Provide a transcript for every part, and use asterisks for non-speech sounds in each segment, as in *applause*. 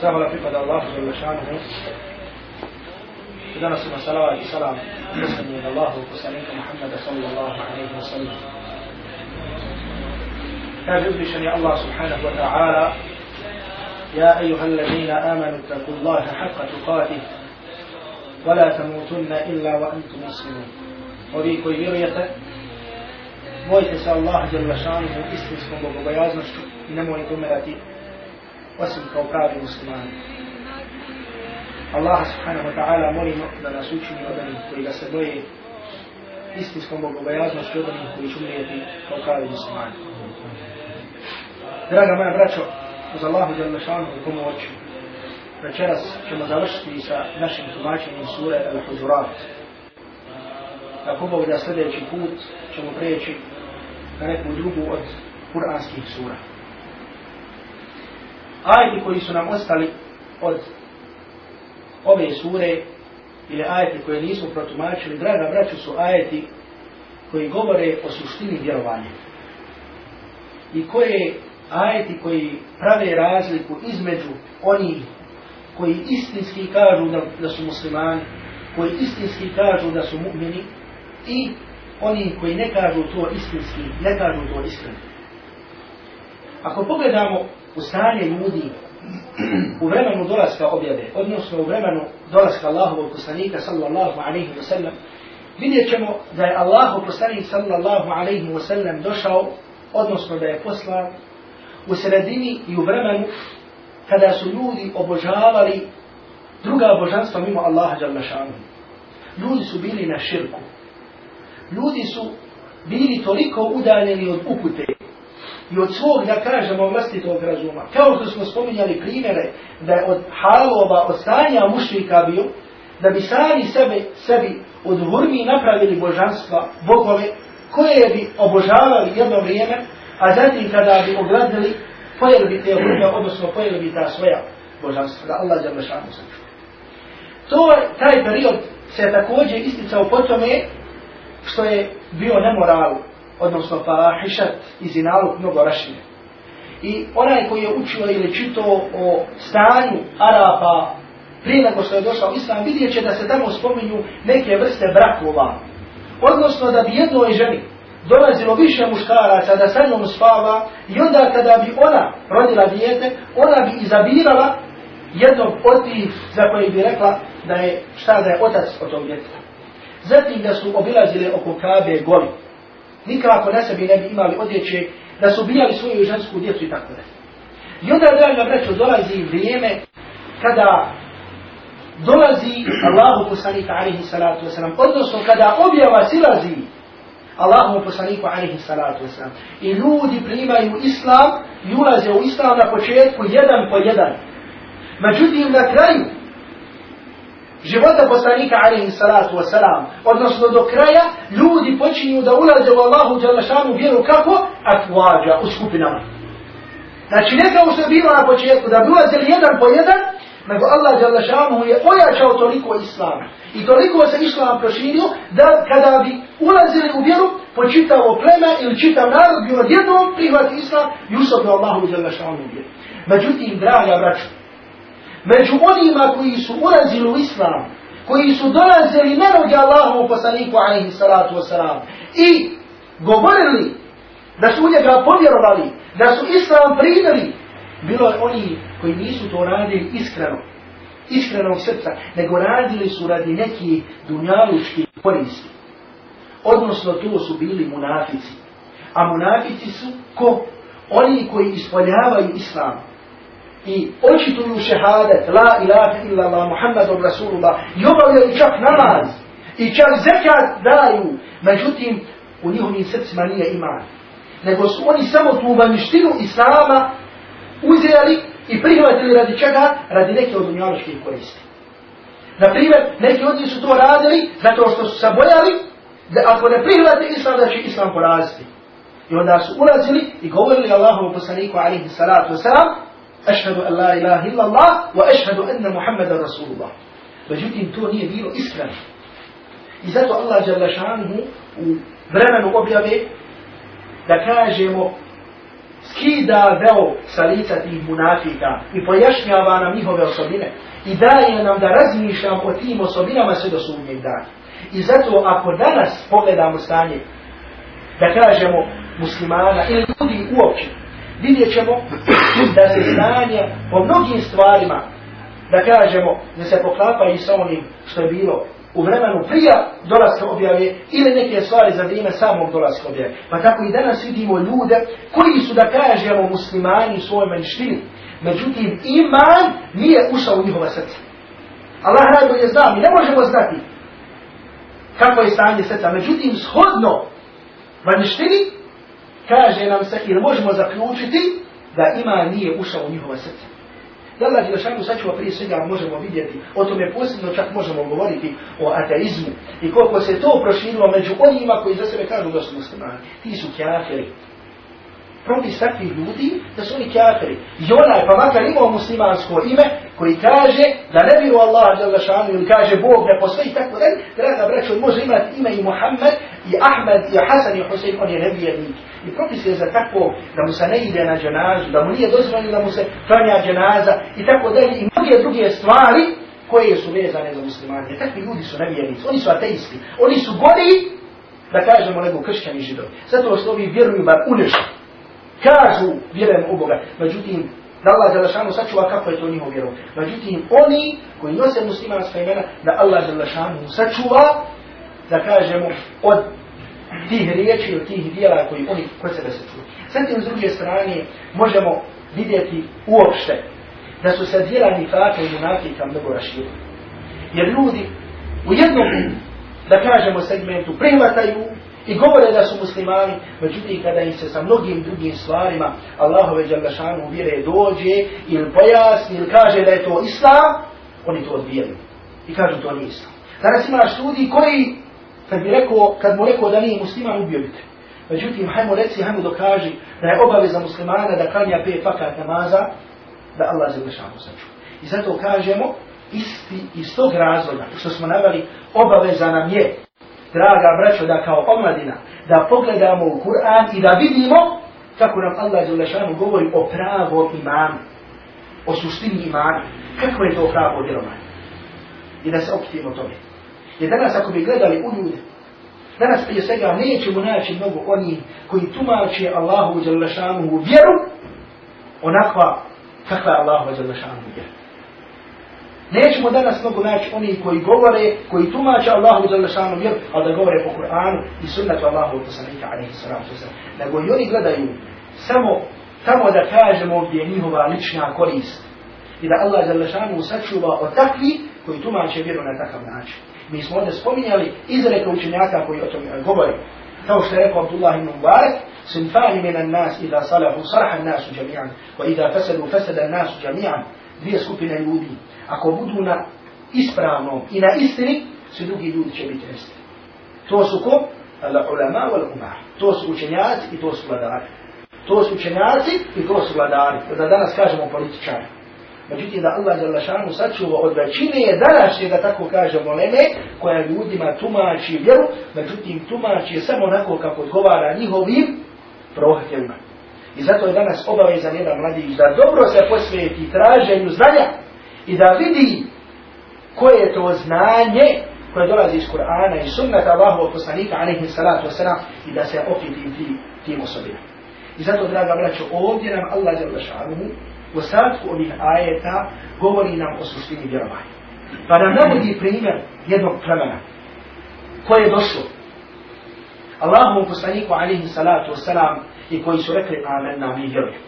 Zahvala pripada Allahu za Lašanuhu. I danas ima salavat i salam poslanje od Allahu poslanika Muhammeda sallallahu alaihi wa sallam. Kaže uzvišeni Allah subhanahu wa ta'ala يا أيها الذين آمنوا اتقوا الله حق تقاته ولا تموتن إلا وأنتم مسلمون Ovi koji vjerujete, bojite se Allah djel šanuhu istinskom bogobojaznošću i nemojte umirati osim kao pravi muslimani. Allah subhanahu wa ta'ala molimo da nas učini od onih koji ga se boje istinskom bogobojaznošću od onih koji će umrijeti kao pravi muslimani. Draga moja braćo, uz Allahu djel šanuhu pomoć, večeras ćemo završiti sa našim tumačenjem sure Al-Hujurat. Ako Bog da sljedeći put ćemo preći na neku drugu od kuranskih sura. Ajeti koji su nam ostali od ove sure ili ajeti koje nismo protumačili, draga braću, su ajeti koji govore o suštini vjerovanja. I koje ajeti koji prave razliku između onih koji istinski kažu da, da su muslimani, koji istinski kažu da su mu'mini i oni koji ne kažu to istinski, ne kažu to iskreno. Ako pogledamo u stanje ljudi u vremenu dolaska objave, odnosno u vremenu dolaska Allahovog poslanika sallallahu alaihi wa sallam, vidjet ćemo da je Allahov poslanik sallallahu alaihi wa sallam došao, odnosno da je poslan u sredini i u vremenu kada su ljudi obožavali druga božanstva mimo Allaha jalla šanu. Ljudi su bili na širku, ljudi su bili toliko udaljeni od upute i od svog, da kažemo, vlastitog razuma. Kao što smo spominjali primjere da je od halova, od stanja mušlika bio, da bi sami sebe, sebi od hurmi napravili božanstva, bogove, koje bi obožavali jedno vrijeme, a zatim kada bi ogradili, pojeli bi te hurme, odnosno pojeli bi ta svoja božanstva, da Allah za mešanu. To, taj period se također isticao po tome, što je bio nemoral, odnosno fahišat i zinalog mnogo rašine. I onaj koji je učio ili čito o stanju Arapa prije nego što je došao Islam, vidjet će da se tamo spominju neke vrste brakova. Odnosno da bi jednoj ženi dolazilo više muškaraca da sa njom spava i onda kada bi ona rodila dijete, ona bi izabirala jednog od tih za koje bi rekla da je šta da je otac od tog djeteta. Zatim da su obilazile oko Kabe goli. Nikako na sebi ne bi imali odjeće da su ubijali svoju žensku djecu i tako da. I onda draga brećo dolazi vrijeme kada dolazi Allahu poslanika alaihi salatu wasalam, odnosno kada objava silazi Allahu poslaniku alaihi salatu wasalam i ljudi primaju islam i ulaze u islam na početku jedan po jedan. Međutim na kraju života poslanika alaihi salatu wasalam, odnosno do kraja, ljudi počinju da ulaze u Allahu djelašanu vjeru kako? Atvađa, u skupinama. Znači ne kao što je bilo na početku, da bi ulazili jedan po jedan, nego Allah djelašanu je ojačao toliko islam. I toliko se islam proširio, da kada bi ulazili u vjeru, počitavo pleme ili čitav narod bi odjednom prihvati islam i usobno Allahu djelašanu vjeru. Međutim, draga braću, među onima koji su ulazili u islam, koji su dolazili na noge Allahu poslaniku alaihi salatu wasalam i govorili da su u njega povjerovali, da su islam primili, bilo je oni koji nisu to radili iskreno, iskrenog srca, nego radili su radi neki dunjalučki koristi. Odnosno to su bili munafici. A munafici su ko? Oni koji ispoljavaju islam, i očituju šehadet, la ilaha illa Allah, Rasulullah, i obavljaju čak namaz, i čak zekat daju, međutim, u njihovim srcima nije iman. Nego su oni samo tu vanjštinu Islama uzeli i prihvatili radi čega? Radi neke od unjaloških koristi. Naprimjer, neki od njih su to radili zato što su se bojali da ako ne prihvate Islam, da će Islam poraziti. I onda su ulazili i govorili Allahovu poslaniku alaihi salatu wasalam, أشهد أن لا إله إلا الله وأشهد أن محمد رسول الله. بجوتين تو نية بيرو إسلام إذا تو الله جل شانه ورمان وقبيا بي دكاجم سكيدا بيو سليسة المنافقة إفايشنا بانا ميهو بيو صبينة إذا ينام درزمي شامو تيمو صبينة ما سيدو سوء من دار إذا تو أكو دانس بقدا مستاني دكاجم مسلمانا إلا تودي أوكي vidjet ćemo da se znanje po mnogim stvarima, da kažemo, da se poklapa i sa onim što je bilo u vremenu prija dolaska objave ili neke stvari za vrijeme samog dolaska objave. Pa tako i danas vidimo ljude koji su, da kažemo, muslimani u svojoj manjštini. Međutim, iman nije ušao u njihova srca. Allah najbolje zna, mi ne možemo znati kako je stanje srca. Međutim, shodno vanjštini kaže nam se, ili možemo zaključiti da iman nije ušao u njihova srca. Da Allah Đelešanu sačuva prije svega možemo vidjeti, o tome posebno čak možemo govoriti o ateizmu i koliko se to proširilo među onima koji za sebe kažu da su muslimani. Ti su kjaferi. Propis takvih ljudi da su oni kjaferi. I onaj pa makar imao muslimansko ime koji kaže da ne biru Allah Đelešanu ili kaže Bog ne postoji tako da draga braćo može imati ime i Muhammed i Ahmed i Hasan i Husein on je nevijednik. I propis je za tako da mu se ne ide na dženazu, da mu nije dozvoljeno da mu se klanja dženaza i tako dalje i mnoge druge stvari koje su vezane za muslimane. Takvi ljudi su nevjernici, oni su ateisti, oni su gori, da kažemo, nego kršćani židovi. Zato osnovi vjeruju bar u nešto. Kažu, vjerujem u Boga. Međutim, da Allah Đalašanu sačuva kako je to njihov vjerov. Međutim, oni koji nose muslimanska imena, da Allah Đalašanu sačuva, da kažemo, od tih riječi od tih dijela koji oni kod sebe se čuju. Zatim, s druge strane, možemo vidjeti uopšte da su se dijela nifaka i munafika mnogo raširili. Jer ljudi u jednom, da kažemo, segmentu prihvataju i govore da su muslimani, međutim kada im se sa mnogim drugim stvarima Allahove Đaldašanu vjere dođe ili pojasni ili kaže da je to islam, oni to odbijaju. I kažu to nije islam. Danas imaš ljudi koji kad bi rekao, kad mu rekao da nije musliman, ubio bi te. Međutim, hajmo reci, hajmo dokaži da je obaveza muslimana da klanja pet fakat namaza, da Allah za vršanu saču. I zato kažemo, isti, iz tog razloga, što smo navali, obaveza nam je, draga braćo, da kao omladina, da pogledamo u Kur'an i da vidimo kako nam Allah za vršanu govori o pravo imanu, o suštini imanu. Kako je to pravo djelovanje? I da se opitimo tome. Jer danas ako bi gledali u ljude, danas prije svega nećemo naći mnogo oni koji tumače Allahu Đalešanu u vjeru onakva kakva je Allahu Đalešanu u vjeru. Nećemo danas mnogo naći oni koji govore, koji tumače Allahu Đalešanu u vjeru, ali da govore po Kur'anu i sunnatu Allahu Poslanika alaihi sallatu sallam. Nego i oni gledaju samo tamo da kažemo gdje je njihova lična korist. I da Allah Đalešanu sačuva od takvi koji tumače vjeru na takav način. Mi smo ovdje spominjali izreke učenjaka koji o tome govori. Kao što je rekao Abdullah ibn Mubarak, sinfani minan nas idha salahu saraha nasu džami'an, wa idha fasadu fasada nasu džami'an. Dvije skupine ljudi. Ako budu na ispravnom i na istini, svi drugi ljudi će biti nesti. To su ko? Ulama wal umar. To su učenjaci i to su vladari. To su učenjaci i to su vladari. Da danas kažemo političari. Međutim, da Allah je lašanu sačuva od većine je današnje, da tako kažemo, leme, koja ljudima tumači vjeru, međutim, tumači je samo onako kako odgovara njihovim prohtjevima. I zato je danas obavezan jedan mladić da dobro se posvijeti traženju znanja i da vidi koje je to znanje koje dolazi iz Kur'ana i sunnata Allahovog poslanika, alaihi salatu wasalam, i da se opiti tim, tim osobima. I zato, draga braćo, ovdje nam Allah je lašanu ostatku ovih ajeta govori nam o suštini vjerovanja. Pa nam navodi primjer jednog plemena koje je došlo Allahovom poslaniku alaihi salatu wasalam i koji su rekli amen nam i vjerujem.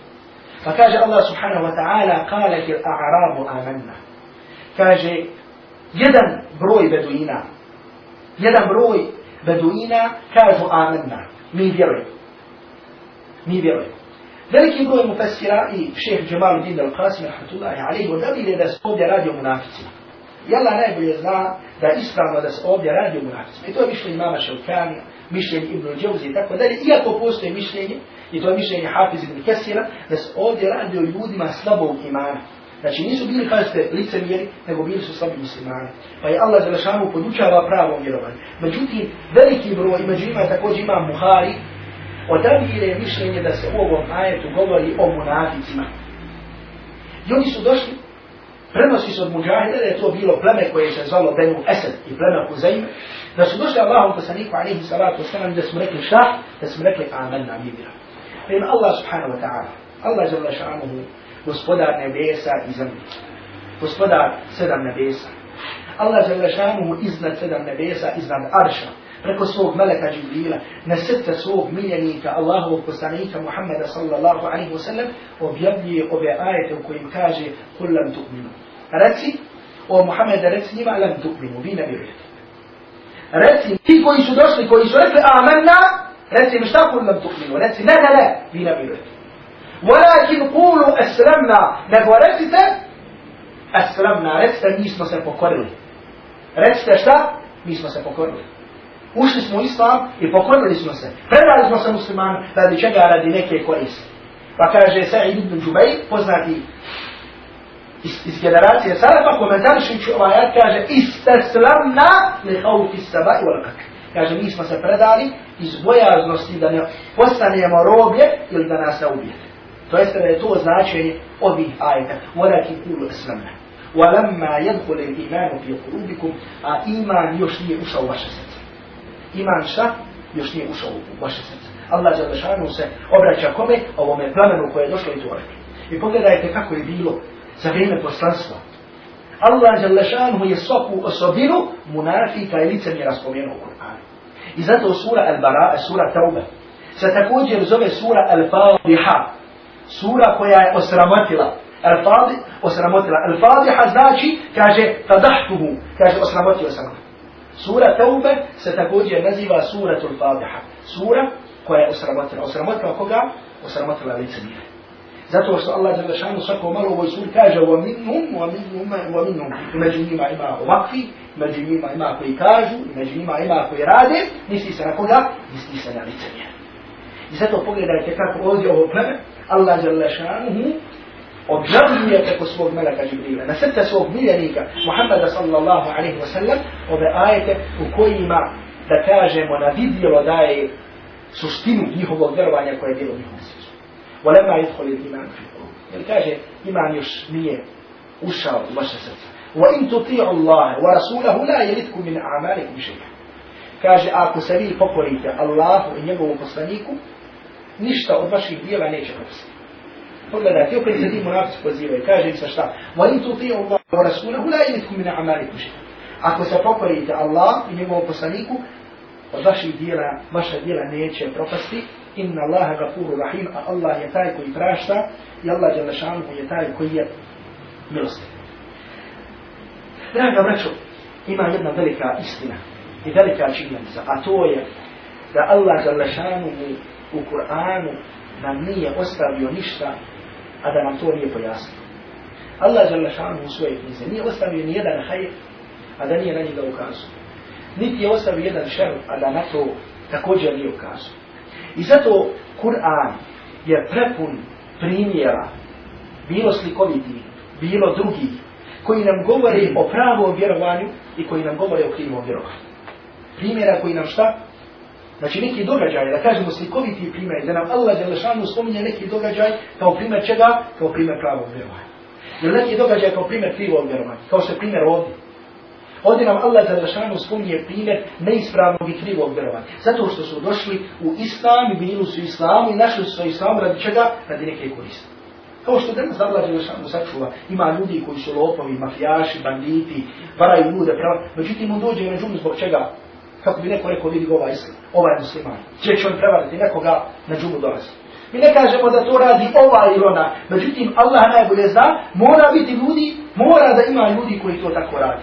Pa kaže Allah subhanahu wa ta'ala kale til a'rabu amenna. Kaže jedan broj beduina jedan broj beduina kažu amenna. Mi vjerujem. Mi vjerujem. Veliki broj mufassira i šeheh Jamaluddin al-Qasim, rahmatullahi alaihi, odavili da se ovdje radi o munaficima. I Allah najbolje zna da ispravno da se ovdje radi o munaficima. I to je mišljenje mama Šelkanija, mišljenje Ibn Džavzi i tako dalje. Iako postoje mišljenje, i to je mišljenje Hafiz ibn Kesira, da se ovdje radi o ljudima slabog imana. Znači nisu bili, kažete, lice mjeri, nego bili su slabi muslimani. Pa je Allah Zalašanu podučava pravo vjerovanje. Međutim, veliki broj, među ima također ima Muhari, odabire je mišljenje da se u ovom ajetu govori o munaficima. I oni su došli, prenosi se od muđahida da je to bilo pleme koje se zvalo Benu Esed i pleme Huzaim, da su došli Allahom poslaniku alihi salatu wasalam da smo rekli šta? Da smo rekli amen na mibira. Prima Allah subhanahu wa ta'ala, Allah jalla šanuhu, gospodar nebesa i zemlje, gospodar sedam nebesa, Allah jalla šanuhu iznad sedam nebesa, iznad arša, preko svog meleka Džibrila, na srce svog miljenika, Allahovog poslanika Muhammeda sallallahu alaihi wa sallam, objavljuje ove ajete u kojim kaže, kul lam tu'minu. Reci, o Muhammeda, reci njima, lam tu'minu, vi ne vjerujete. Reci, ti koji su došli, koji su rekli, amanna, reci mi šta kul lam tu'minu, reci, ne, ne, ne, vi ne vjerujete. Walakin kulu eslamna, nego recite, eslamna, recite, mi smo se pokorili. Recite šta? Mi smo se pokorili. Ušli smo u islam i pokorili smo se. Predali smo se muslimanu radi čega radi neke koriste. Pa kaže Sa'id ibn Džubej, poznati iz, iz generacije Salafa, komentarišući ovaj ajat, kaže Istaslamna li hauti saba i volakak. Kaže, mi smo se predali iz bojaznosti da ne postanemo roblje ili da nas ne ubijete. To jeste da je to značenje ovih ajeta. Volaki kulu islamna. Walamma yadkhul al-iman fi qulubikum, a iman još nije ušao u vaše srce iman šta? Još nije ušao u vaše srce. Allah za se obraća kome? Ovome plamenu koje je došlo i tvorek. I pogledajte kako je bilo za vrijeme poslanstva. Allah za lešanu je svaku osobinu munafika i lice mi je raspomenuo u Kur'anu. I zato sura Al-Bara, e, sura Tauba, se također zove sura Al-Fadiha. Sura koja je osramotila. Al-Fadiha, osramotila. Al-Fadiha znači, kaže, tadahtuhu, kaže, osramotio sam. Sura Taube se također naziva Suratul Fatiha. Sura koja je osramotila. Osramotila koga? Osramotila lice mire. Zato što Allah za lešanu svako malo ovoj suri kaže minnum, wa minnum. I među njima ima ovakvi, među njima ima koji kažu, i među njima ima koji rade, misli se na koga? Misli se na lice mire. I zato pogledajte kako ovdje ovo pleme, Allah za lešanu وبجرمية قصور ملك جبريل. أنا ستة سوف ميلانيكا محمد صلى الله عليه وسلم. وبآية كويما تكاجم ونبيدي وداي سستينو ليه هو الدروع أن يكون يديرو ليه ولما يدخل الإيمان في القلوب. يلتاجه إيمان يشمية وشا وشا ستة. وإن تطيعوا الله ورسوله لا يلدكم من أعمالكم شيئا. كاجي آكو سبيل فقريتا. الله إن يقوم بصنيكم نشتا ومشي بيه ونيجي بصنيكم Pogledajte, opet se ti munafici pozivaju, kaže im se šta? Vali tu ti Allah wa rasulahu la ilitku min amali kuši. Ako se pokorite Allah i njegovom poslaniku, od vaših dijela, vaša dijela neće propasti. Inna Allaha gafuru rahim, a Allah je taj koji prašta i Allah je lešanu je taj koji je milosti. Draga braćo, ima jedna velika istina i velika činjenica, a to je da Allah je lešanu u Kur'anu nam nije ostavio ništa a da nam to nije pojasnio. Allah žele šanu u svoje knjize nije ostavio ni jedan hajr, a da nije na njega ukazao. Niti je ostavio jedan šer, a da na to također nije ukazao. I zato Kur'an je prepun primjera, bilo slikoviti, bilo drugi, koji nam govori o pravom vjerovanju i koji nam govori o krivom vjerovanju. Primjera koji nam šta? Znači neki događaj, da kažemo slikoviti primjer, da nam Allah Jelešanu spominje neki događaj kao primjer čega? Kao primjer pravog vjerovanja. Jer neki događaj kao primjer krivog vjerovanja, kao što je primjer ovdje. Ovdje nam Allah za spominje primjer neispravnog i krivog vjerovanja. Zato što su došli u islam i bili su islamu i našli su islam radi čega? Radi neke koriste. Kao što danas Allah Jelešanu sačuva, ima ljudi koji su lopovi, mafijaši, banditi, varaju ljude, prava. Međutim, on dođe na među zbog čega? Kako bi neko rekao vidi ovaj islam, ovaj musliman, će će on prevariti nekoga na džumu dolazi. Mi ne kažemo da to radi ova ili ona, međutim Allah najbolje zna, mora biti ljudi, mora da ima ljudi koji to tako radi.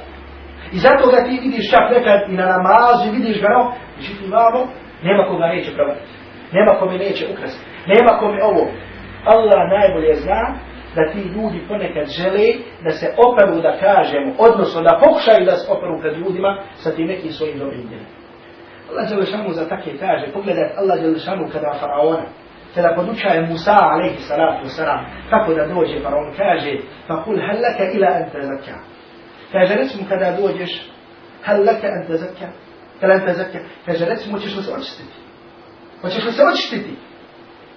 I zato ga ti vidiš čak nekad i na namazu, vidiš ga no, međutim vamo, nema koga neće prevariti, nema kome neće ukrasti, nema kome ovo. Allah najbolje zna da ti ljudi ponekad žele da se operu da kažemo, odnosno da pokušaju da se operu pred ljudima sa tim nekim svojim dobrim djelom. Allah Đelešanu za takve kaže, pogledaj Allah Đelešanu kada faraona, kada podučaje Musa alaihi salatu wasalam, kako da dođe faraon, kaže, fa kul hal laka ila anta zakja. Kaže, recimo kada dođeš, hal laka anta zakja, kada anta zakja, kaže, recimo ćeš li se očistiti. Hoćeš li se očistiti?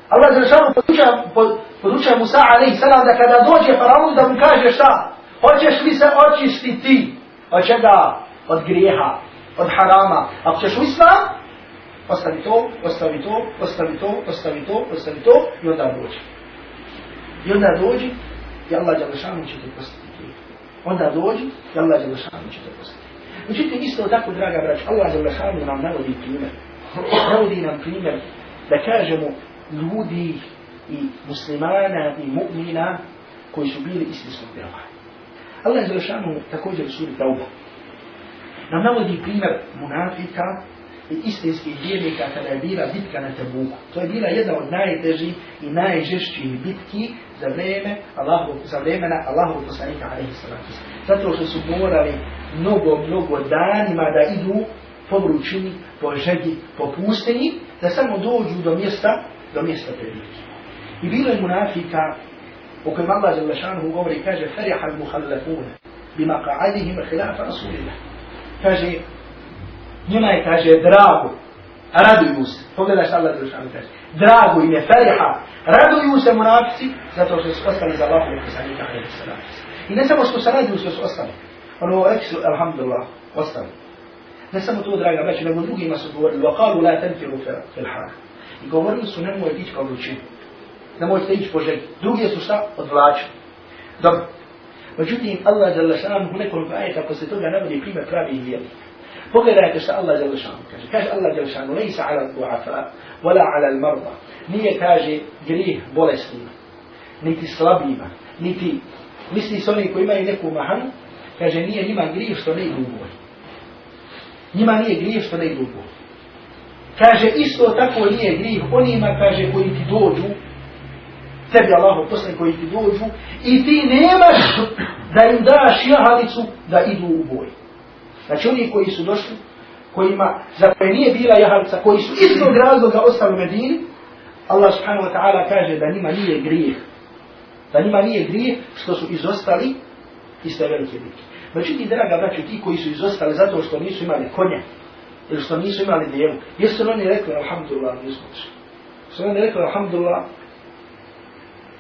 Allah je rešao podučuje Musa alaihi salam da kada dođe faraon da mu kaže šta? Hoćeš li se očistiti? Od čega? Od grijeha, od harama. Ako ćeš u islam, ostavi to, ostavi to, ostavi to, ostavi to, ostavi to i onda dođi. I onda dođi i Allah je će te postati. Onda dođi i Allah je će te postati. Međutim, isto tako, draga brać, Allah je rešao nam navodi primjer. Navodi nam primjer da kažemo ljudi i muslimana i mu'mina koji su bili istinskog vjerovanja. Allah je zrešanu također u suri Tauba. Nam navodi primjer munafika i istinskih vjernika kada je bila bitka na Tabuku. To je bila jedna od najtežih i najžešćih bitki za vreme Allahu, za vremena Allahu poslanika alaihi salatu. Zato što su morali mnogo, mnogo danima da idu po vrućini, po žegi, po pustinji, da samo dođu do mjesta do mjesta prilike. I bilo je munafika u kojem Allah za lašanuhu govori kaže Feriha al-muhallafuna bima qa'adihim khilafa Rasulillah. Kaže, njima je, kaže, drago, raduju se. Pogledaj što Allah za lašanuhu kaže. Drago im je, Feriha, raduju se munafici zato što su ostali za Allah i poslanika alaihi sallam. I ne samo što se raduju što su ostali. Ono, rekli su, alhamdulillah, ostali. Ne samo to, draga braći, nego drugima su govorili, وقالوا لا تنفروا في الحرام. I govorili su nemojte ići kao vrućinu. Nemojte ići po želji. Drugi su šta? Odvlačili. Dobro. Međutim, Allah za lašanom u nekoliko ajeta posle toga navodi primjer pravi i vjernika. Pogledajte šta Allah za lašanom kaže. Kaže Allah za lašanom, lejsa ala duafa, wala ala marda. Nije kaže grih bolesnima, niti slabima, niti misli s oni koji imaju neku mahanu, kaže nije njima grih što ne idu u boj. Njima nije grih što ne idu u boj. Kaže, isto tako nije grijeh onima, kaže, koji ti dođu, tebi Allahu posle koji ti dođu, i ti nemaš da im daš jahalicu da idu u boj. Znači, oni koji su došli, kojima, za koje nije bila jahalica, koji su istog razloga ostali u Medini, Allah subhanahu wa ta'ala kaže da njima nije grijeh. Da njima nije grijeh što su izostali iz te velike bitke. Međutim, draga braću, ti koji su izostali zato što nisu imali konja, ili što nisu imali djevu. Jesu oni rekli, alhamdulillah, nismo čuli. Su oni rekli, alhamdulillah,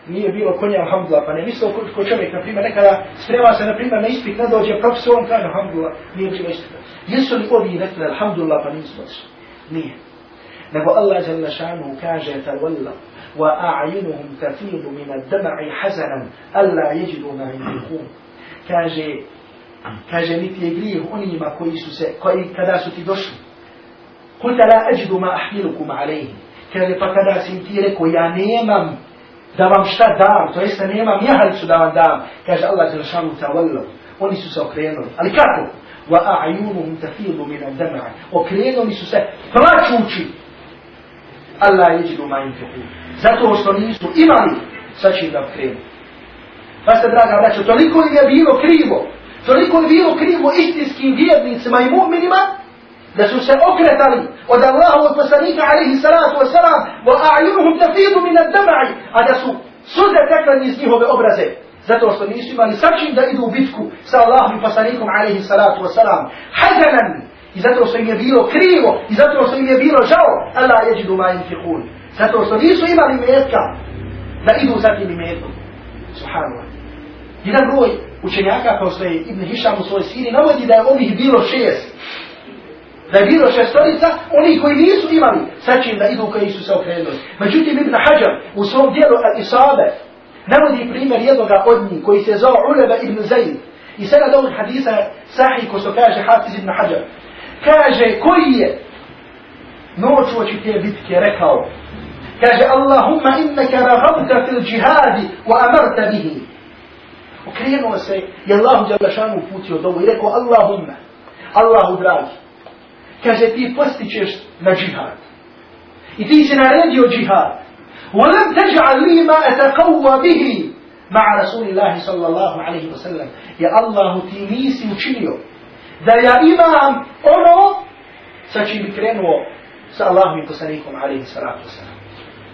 nije bilo konja, alhamdulillah, pa ne mislio ko, ko čovjek, na primjer, nekada sprema se, na primjer, na ispit, ne dođe profesor, on kaže, alhamdulillah, nije bilo ispit. Jesu li ovi rekli, alhamdulillah, pa nismo čuli? Nije. Nego Allah jalla šanu kaže, tawalla, wa a'yunuhum tafidu min ad-dam'i hazanan, alla yajidu ma yunfiqun. Kaže, kaže niti je grijeh onima koji su se, koji kada su ti došli. Kulta la ađidu ma ahmilukum alejhi. Kaže pa kada si ti rekao ja nemam da vam šta dam, to jeste nemam jahalicu da vam dam. Kaže Allah je šanu tavallo. Oni su se okrenuli. Ali kako? Wa a'yunuhum tafidu min ad-dam'a. Okrenuli su se plačući. Allah je jidu ma infiqu. Zato što nisu imali sa čim da krenu. Pa ste, draga braćo, toliko je bilo krivo toliko je bilo krivo istinskim vjernicima i mu'minima, da su se okretali od Allahovog poslanika alaihi salatu wa salam wa a'yunuhum tafidu min ad-dam'i a da su suze tekle iz njihove obraze zato što nisu imali sačin da idu u bitku sa Allahom i poslanikom alaihi salatu wa salam hazanan i zato što im je bilo krivo i zato što im je bilo žao Allah jeđidu ma infiqun zato što nisu imali metka da idu za tim imetkom subhanallah jedan broj učenjaka kao što je Ibn Hišam u svojoj siri navodi da je ovih bilo šest. Da je bilo šestorica, oni koji nisu imali sa da idu koji su se okrenuli. Međutim, Ibn Hajar u svom dijelu Al-Isabe navodi primjer jednoga od njih koji se zove Uleba Ibn Zayd. I sada da ovog hadisa sahih ko što kaže Hafiz Ibn Hajar. Kaže koji je noć oči te bitke rekao. Kaže Allahumma innaka raghabta fil džihadi wa amarta bihi. Okrenuo se i Allahu Đalešanu uputio dovu i rekao Allahumma, Allahu dragi, kaže ti postićeš na džihad. I ti si naredio džihad. ولم تجعل لي ما أتقوى به مع رسول الله صلى الله عليه وسلم يا الله تي نيسي učinio da ja imam ono sa čim krenuo sa Allahom i poslanikom alaihi salatu wasalam.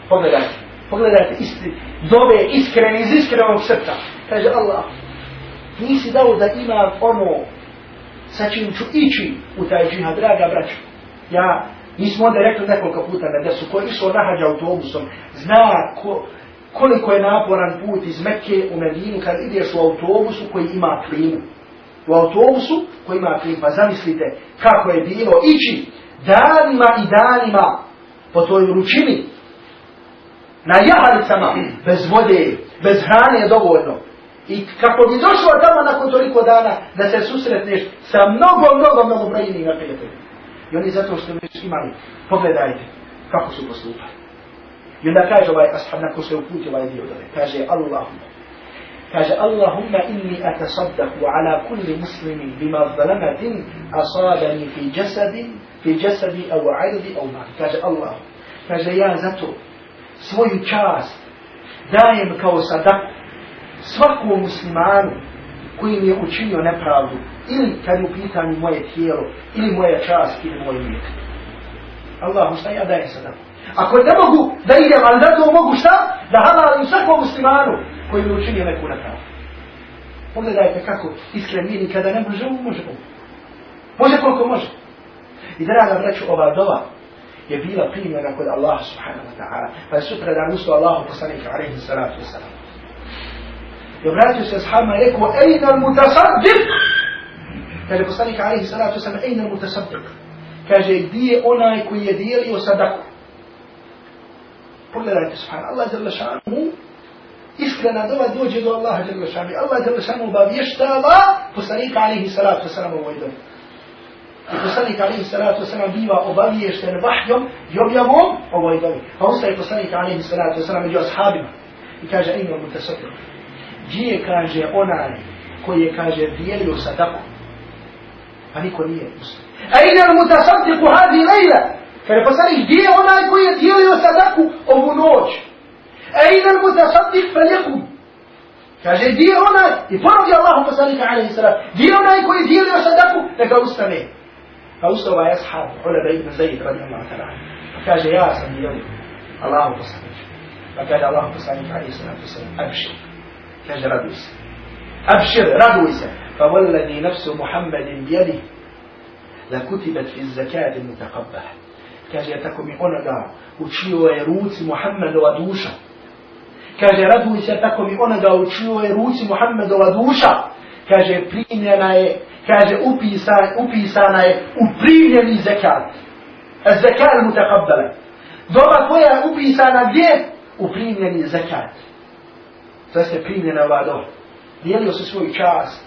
Pogledajte, pogledajte isti, dove iskreni iz iskrenog srca. Kaže Allah, nisi dao da imam ono sa čim ću ići u taj džihad, draga braću. Ja Mi smo onda rekli nekoliko puta da su koji išao nahađa autobusom, zna ko, koliko je naporan put iz Mekke u Medinu kad ideš u autobusu koji ima klimu. U autobusu koji ima klimu. Pa zamislite kako je bilo ići danima i danima po toj ručini na jahalicama bez vode, bez hrane je dovoljno. I kako bi došao tamo nakon toliko dana da se susretneš sa mnogo, mnogo, mnogo brojnim prijateljima. I oni zato što već imali, pogledajte kako su postupali. I onda kaže ovaj ashab nakon je uputio ovaj dio dole, kaže Allahumma, kaže Allahumma inni atasaddaku ala kulli muslimin bima zalamatin asabani fi jasadi, fi jasadi au ardi au mali. Kaže Allah, kaže ja zato svoju čast dajem kao sadaku svakom muslimanu koji mi je učinio nepravdu ili kad je u pitanju moje tijelo ili moja čast ili moj lijek. Allah, šta ja dajem sada? Ako ne mogu da idem, ali da to mogu šta? Da halalim svakom muslimanu koji mi je učinio neku nepravdu. Pogledajte kako iskren mi nikada ne može, može. Može koliko može. I draga braću, ova dova je bila primjena kod Allah subhanahu wa ta'ala. Pa je sutra dan usto Allahu poslanika alaihi salatu wa salam. I obratio se sahabima i rekao, ejna al mutasaddiq? Kaže poslanika alaihi salatu wa salam, ejna al mutasaddiq? Kaže, gdje je onaj koji je dijelio sadaku? Pogledajte subhanahu, Allah jalla šanuhu, iskrena dova dođe do Allaha jalla šanuhu. Allah jalla šanuhu obavještava poslanika alaihi salatu wa salam u ovoj dobi. I poslanik alaihi salatu wasalam biva obaviješten vahjom i objavom ovoj dobi. Pa ustaje poslanik alaihi salatu wasalam među ashabima i kaže ima mu tasakru. Gdje kaže onaj koji je kaže dijelio sadaku? Pa niko nije muslim. A ina mu tasakru hadi lejla? Kaže poslanik gdje je onaj koji je dijelio sadaku ovu noć? A ina mu tasakru faljekum? Kaže, gdje je onaj, i ponovi Allahu poslanika alaihi salatu, gdje je onaj koji je dijelio sadaku, neka ustane. Pa ustao ovaj ashab, Uleba ibn Zaid, radi Allah ta'ala. Kaže, ja sam dijeli Allahu poslanik. Pa kaže Allahu poslanik, nam pisali, abšir. فجر رجوس أبشر رجوس فوالذي نفس محمد بيده لكتبت في الزكاة المتقبلة كاجي تكمي أونادا وشيو يروس محمد ودوشا كاجي رجوس تكمي أونادا وشيو يروس محمد ودوشا كاجي بريمينا كاجي أوبيسانا أوبريمينا الزكاة الزكاة المتقبلة. دوما كويا أوبيسانا بيه أوبريمينا الزكاة da ste primljena ova doba. Dijelio se svoj čas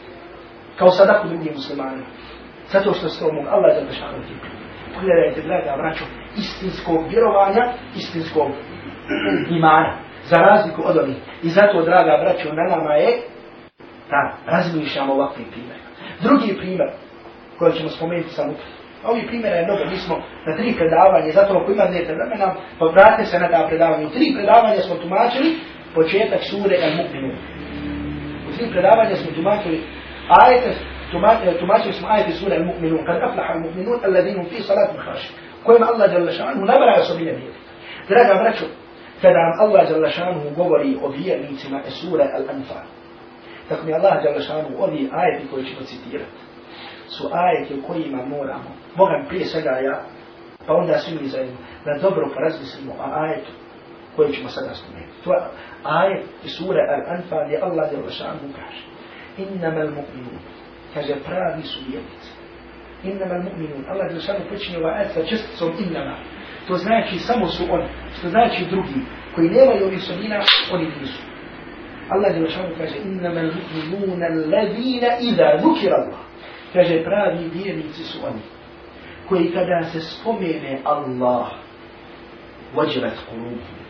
kao sadaku drugim muslimanima. Zato što se omog mogu Allah za bešanu ti. Pogledajte, draga vraću, istinskog vjerovanja, istinskog imana. Za razliku od onih. I zato, draga braćo, na nama je da razmišljamo ovakvim primjerima. Drugi primjer koji ćemo spomenuti sam upravo. Ovi primjera je mnogo, mi smo na tri predavanje, zato ako ima vremena, pa vratite se na ta predavanja. U tri predavanja smo tumačili početak sure Al-Mu'minu. U tri predavanja smo tumačili ajete, tumačili smo ajete sure Al-Mu'minu. Kad aflaha Al-Mu'minu, alladinu fi salatu khaši. Kojima Allah jalla šanu nabara osobine vjeri. Draga braću, kada nam Allah jalla šanu govori o vjernicima e sure Al-Anfal, Tako mi Allah djela šanu, ovi ajeti koji ćemo citirati, su ajeti u kojima moramo, Boga prije svega ja, pa onda svi mi zajedno, da dobro porazmislimo o ajetu koji ćemo sada spomenuti. To je ajet iz sura Al-Anfal gdje Allah djela šanu kaže, innama al-mu'minun, kaže pravi su vjernici. Innama al-mu'minun, Allah djela šanu počinje ovaj ajet sa česticom innama. To znači samo su oni, što znači drugi, koji nemaju ovih sobina, oni nisu. Allah našao kaže innama al-mu'minuna alladhina idha dhukira Allah. Kaže pravi vjernici su oni koji kada se spomene Allah wajilat qulubuhum.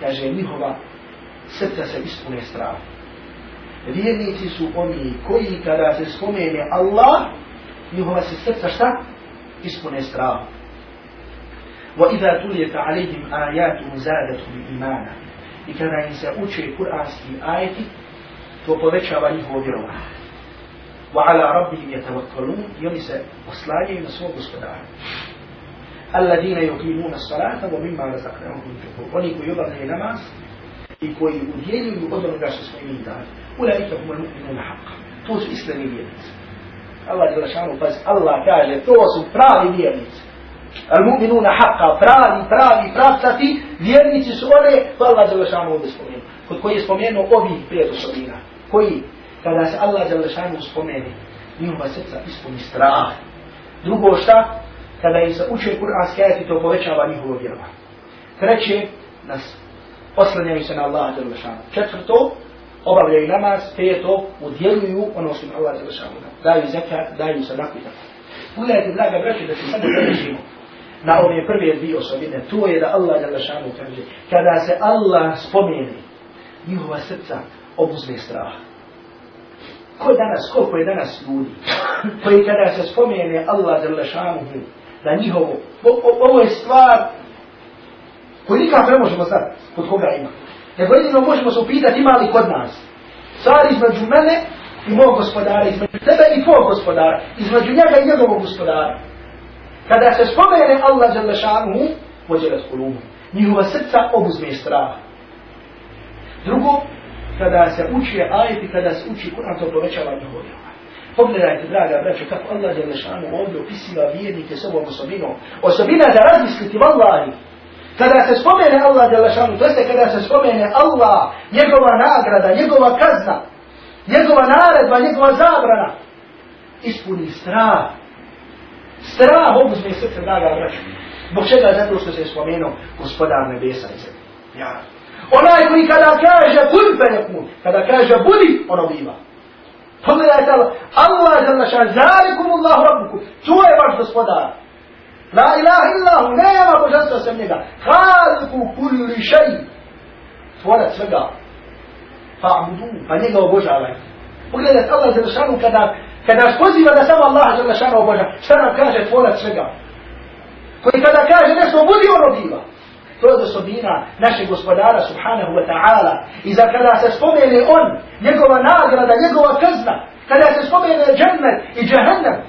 Kaže njihova srca se ispune strah. Vjernici su oni koji kada se spomene Allah njihova se srca šta? Ispune strah. وإذا تليت عليهم آيات زادتهم إيمانا i kada im se uče kuranski ajeti, to povećava njihovo vjerovanje. Wa ala rabbihim yatawakkalun i oni se oslanjaju na svog gospodara. Alladine yuqimuna salata wa mimma razaqnahum yunfiqun. Oni koji obavljaju namaz i koji udjeljuju od onoga što smo im dali. Ulaika hum al-mu'minuna haqqa. To su iskreni vjernici. Allah je lašanu, pa Allah kaže, to su pravi vjernici. Al mu'minuna haqqa, pravi, pravi, pravcati, vjernici su one, to Allah je Đelešanu ovdje spomenuo. Kod koji je spomenuo ovih pet osobina. Koji, kada se Allah je Đelešanu spomeni, njihova srca ispuni strah. Drugo šta? Kada im se uče kuranski ajati, to povećava njihovo vjerovanje. Treće, nas oslanjaju se na Allah Đelešanu. Četvrto, obavljaju namaz, peto, udjeluju ono što im Allah Đelešanu. Daju zekat, daju sadaku i tako. Pogledajte, draga braće, da se sada zadržimo na ove prve dvije osobine. To je da Allah Đelešanu kaže, kada se Allah spomeni, njihova srca obuzme strah. Ko je danas, koliko je danas ljudi, koji kada se spomene Allah Đelešanu, da njihovo, ovo je stvar koju nikako ne možemo znati kod koga ima. Nego jedino možemo se upitati ima li kod nas. Stvar između mene i mog gospodara, između tebe i tvojeg gospodara, između njega i njegovog gospodara. Kada se spomene Allah žele šanuhu, pođele s kulumu. Njihova srca obuzme strah. Drugo, kada se uči ajeti, kada se uči Kur'an, to povećava njihovo vjerovanje. Pogledajte, draga braćo, kako Allah je šanuhu ovdje opisiva vjernike s ovom osobinom. Osobina da razmisliti, vallahi, Kada se spomene Allah Đelešanu, to jeste kada se spomene Allah, njegova nagrada, njegova kazna, njegova naredba, njegova zabrana, ispuni strah. Strah obuzme srce, draga braću. Zbog čega? Zato što se spomenuo gospodar nebesa i zemlje. Ja. Onaj koji kada kaže kun penekun, kada kaže budi, ono biva. Pogledajte Allah, Allah Đelešan, zalikum Allahu rabbukum, to je vaš gospodar. La ilaha illahu, nema božanstva sem njega. Haliku kulli šeji. Tvorac svega. Fa'budu, pa njega obožavaj. Pogledajte, Allah je zašanu kada, kada nas poziva da samo Allah je zašanu oboža, šta nam kaže tvorac svega? Koji kada kaže nešto, budi ono biva. To je osobina našeg gospodara subhanahu wa ta'ala. I za kada se spomene on, njegova nagrada, njegova kazna, kada se spomene džennet i džahannam,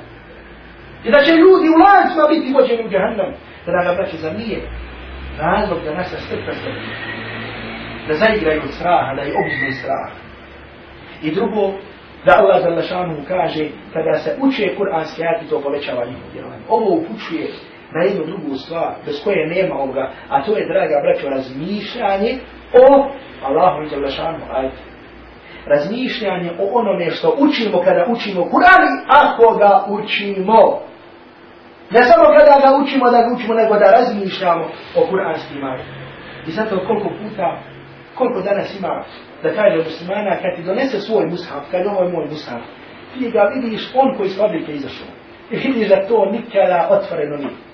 I da će ljudi u lancima biti vođeni u džahannam. ga braće, za nije razlog da nas srca se da zaigraju straha, da je obzme strah. I drugo, da Allah za lašanu kaže, kada se uče kuranski ajati, to povećava njihov vjerovanje. Ovo upućuje na jednu drugu stvar, bez koje nema ovoga, a to je, draga braćo, razmišljanje o Allahu i Đalešanu ajde. Razmišljanje o onome što učimo kada učimo Kur'an, ako ga učimo. Ne samo kada ga učimo da ga učimo, nego da razmišljamo o kuranskim ajetima. I zato koliko puta, koliko danas ima, da kaže muslimana, kad ti donese svoj mushaf, kad ovo je moj mushaf, ti ga vidiš on koji iz fabrike izašao. I vidiš da to nikada otvoreno nije.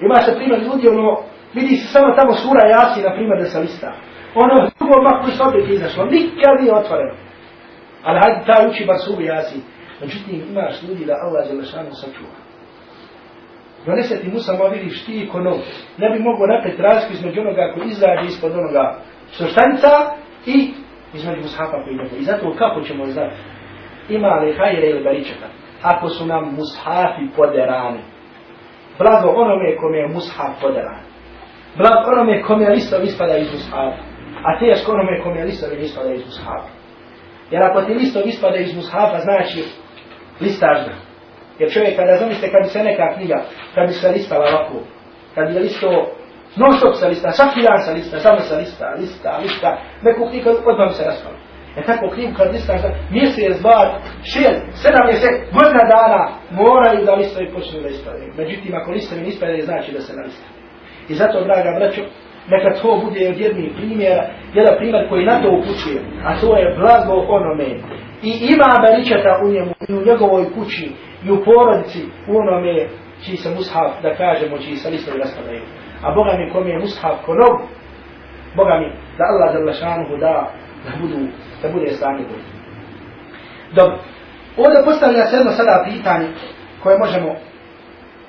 Ima se primjer ljudi, ono, vidi se samo tamo sura jasi, na primjer, da se lista. Ono drugo mak koji iz izašlo, izašao, nikada nije otvoreno. Ali hajde ta uči bar suru jasi. Međutim, imaš ljudi da Allah je lešanu sačuva donese ti Musa ma vidiš ti ko nov. Ne bi mogo napet razliku između onoga ko izađe ispod onoga soštanca i između Mushafa koji ide. I zato kako ćemo znati? Ima li hajre ili baričaka? Ako su nam Mushafi poderani. Blago onome kome je Mushaf podaran. Blago onome kome je listov ispada iz Mushafa. A teško onome kome je listov ispada iz Mushafa. Jer ako ti listov ispada iz Mushafa, znači listažna. Jer čovjek kada zamislite kad bi se neka knjiga, kad bi se listala ovako, kad bi listo, non stop se lista, svaki dan se lista, samo se lista, lista, lista, neku knjigu odmah se raspala. E tako knjigu kad lista, mjesec, dva, šest, sedam mjesec, godina dana, moraju da listo počnu da ispadaju. Međutim, ako lista ne ispadaju, znači da se ne lista. I zato, draga braćo, neka to bude od jednih primjera, jedan primjer koji na to upućuje, a to je blago onome. I ima beričata u njemu, i u njegovoj kući, i u porodici u onome čiji se mushaf, da kažemo, čiji se listovi raspadaju. A Boga mi kom je mushaf ko nov, Boga mi da Allah zalašanuhu da, da, budu, da bude stanje bolje. Dobro. Ovdje postavlja se jedno sada pitanje koje možemo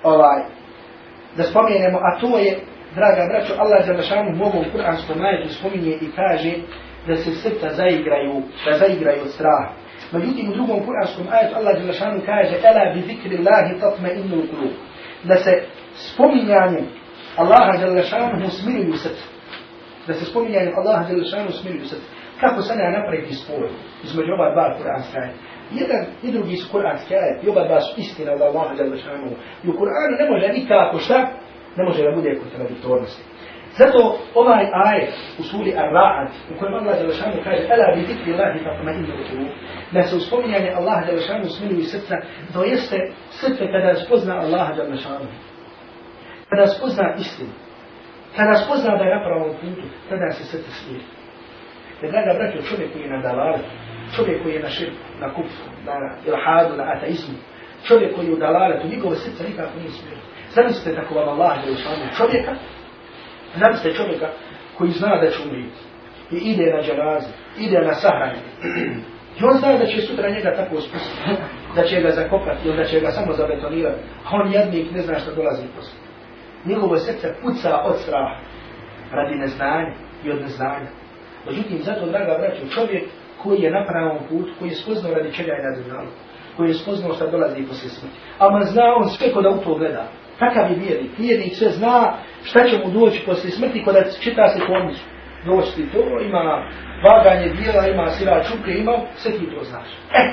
ovaj, da spomenemo, a to je, draga braćo, Allah za lašanuhu mogu u Kur'anskom majetu spominje i kaže da se srca zaigraju, da zaigraju od straha. Međutim, u drugom kuranskom ajetu Allah Đelešanu kaže Ela bi zikri Allahi tatme innu kulu. Da se spominjanjem Allaha Đelešanu smiruju srce. Da se spominjanjem Allaha Đelešanu smiruju srce. Kako se ne napraviti spoj između ova dva kuranska? Jedan i drugi su kuranski ajet, i oba dva su istina od Allaha Đalešanu. I u Kur'anu ne može nikako šta? Ne može da bude kontradiktornosti. Zato ovaj ajet u suri Ar-Ra'ad, u kojem Allah Đalešanu kaže Ela bi zikri Allahi tatma inna u da se uspominjanje Allaha Đalešanu smiluju srca, to jeste srce kada spozna Allaha Đalešanu. Kada spozna istinu. Kada spozna da je na pravom putu, tada se srce smiri. Jer, draga braćo, čovjek koji je na dalaru, čovjek koji je na širku, na kupfu, na ilhadu, na ateizmu, čovjek koji je u dalaretu, njegove srce nikako nije smiri. Zamislite tako vam Allah je usvanu čovjeka, zamislite čovjeka koji zna da će umriti i ide na džanazi, ide na sahranje. I on zna da će sutra njega tako uspustiti, da će ga zakopati ili da će ga samo zabetonirati. A on jednik ne zna što dolazi poslije. Njegovo srce puca od straha radi neznanja i od neznanja. Međutim, zato, draga braćo, čovjek koji je na pravom putu, koji je spoznao radi čega je na dunjalu, koji je spoznao šta dolazi posle smrti. A zna on sve kod u to gleda. Takav je vjernik. Vjernik sve zna šta će mu doći posle smrti kada čita se komisu. Doći to, ima vaganje dijela, ima sira čuke, ima, sve ti to znaš. E,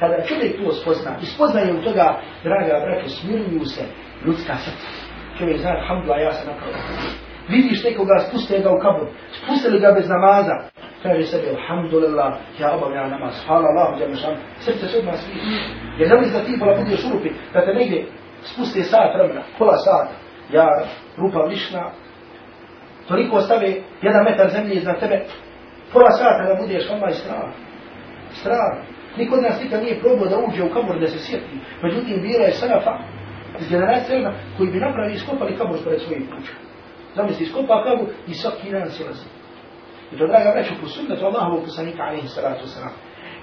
kada čovjek to spozna, i spoznaje u toga, draga braćo, smiruju se ljudska srca. Čovjek zna, alhamdulillah, ja sam napravio. Vidiš nekoga, spuste ga u kabur, spustili ga bez namaza, kaže sebi, alhamdulillah, ja obavljam namaz, hvala Allahu, džem šam, srce se odmah svi. Jer zamisli da ti pola budeš urupi, da te negdje spuste sat vremena, pola sata, ja, rupa višna, toliko stave jedan metar zemlje iznad tebe, pola sata da budeš odmah i strah. Strah. Niko od nas nikad nije probao da uđe u kabur da se sjeti. Međutim, bila je sarafa iz generacije koji bi napravi iskopali kabur pored svojih kuća. Zamisli, iskopa kabur i svaki dan se lazi. I to, draga vreću, po sunnetu Allahovu poslanika, alaihi salatu wasalam,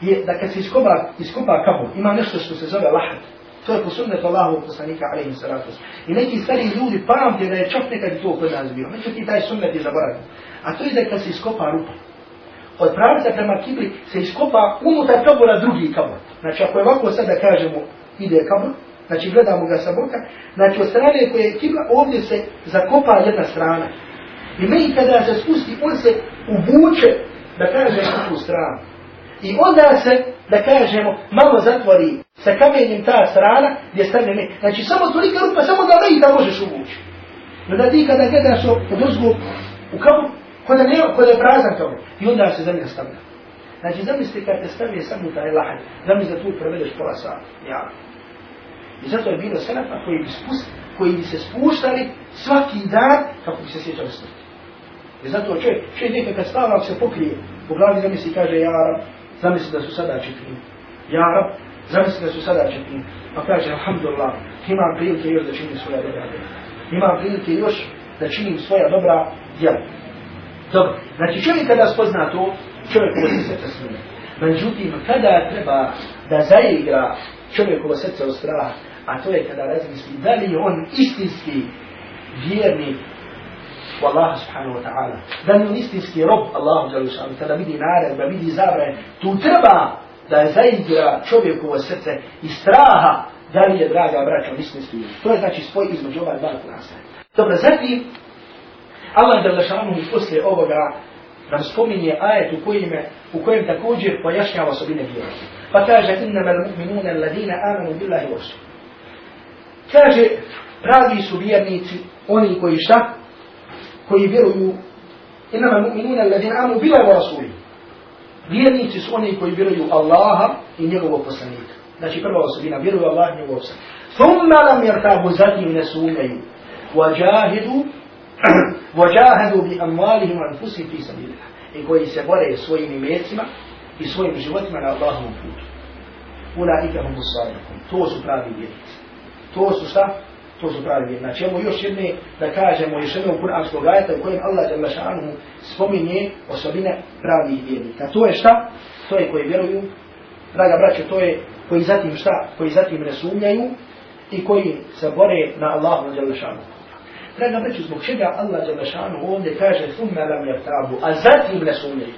je da kad se iskopa, iskopa kabur, ima nešto što se zove lahat. To je po sunnetu Allahovu poslanika, alaihi salatu wasalam. I neki stari ljudi pamte da je čak nekad to kod nas bio. Međutim, taj sunnet je zaboravio. A to je da kad se iskopa rupa, od pravca prema kibli se iskopa unutar kabura drugi kabur. Znači, ako je ovako sad da kažemo, ide kabur, znači gledamo ga sa boka, znači od strane koje je kibla, ovdje se zakopa jedna strana. I mi kada se spusti, on se uvuče, da kaže u tu stranu. I onda se, da kažemo, malo zatvori sa kamenjem ta strana gdje stane mi. Znači samo tolika rupa, samo da me da možeš uvući. No da ti kada gledaš od uzgu u kabu, kada, ne, kada je prazan tome. i onda se zemlja stavlja. Znači zamisli kad te stavlje samo taj lahad, zamisli da tu provedeš pola sata. Ja. I zato je bilo selefa koji bi, spust, koji bi se spuštali svaki dan kako bi se sjećali smrti. I zato čovjek, čovjek nekad kad stava se pokrije, u glavi zamisli kaže, ja Arab, zamisli da su sada četiri. Ja Arab, zamisli da su sada četiri. Pa kaže, alhamdulillah, imam prilike još da činim svoja dobra djela. Imam prilike još da činim svoja dobra djela. Dobro, znači čovjek kada spozna to, čovjek ovo se srce smije. Međutim, kada treba da zaigra čovjekovo srce od straha, a to je kada razmisli da li on istinski vjernik u Allaha subhanahu wa ta'ala. Da li on istinski rob Allahu Đalušanu, kada vidi nared, da vidi zabraje, tu treba da je zaigra čovjekovo srce i straha da li je, draga braća, istinski vjernik. To je znači spoj između ova dva klasa. Dobro, zatim, Allah Đalušanu mi poslije ovoga nam spominje ajet u kojem, u kojem također pojašnjava osobine vjernika. Kaže, innama al-mu'minuna alladina amanu billahi wa. Kaže, pravi su vjernici, oni koji šta? Koji vjeruju, innama al-mu'minuna alladina amanu billahi wa rasul. Vjernici su oni koji vjeruju Allaha i njegovog poslanika. Znači prva osobina, vjeruju Allah i njegovog poslanika. Thumma lam yartabu zatim ne sumnjaju. Wajahidu وجاهدوا بأموالهم وأنفسهم في سبيل الله i koji se bore svojim imecima i svojim životima na Allahovom putu. Ulaika hum sadiqun. To su pravi vjernici. To su šta? To su pravi vjernici. Znači, imamo još jedne da kažemo još jednog kuranskog ajeta u kojem Allah jalla šanuhu spominje osobine pravih vjernika. To je šta? To je koji vjeruju. Draga braće, to je koji zatim šta? Koji zatim ne sumnjaju i koji se bore na Allahu jalla šanuhu. Draga braću, zbog čega Allah Đalešanu ovdje kaže ثُمَّ lam yartabu, a zatim ne sumnjaju.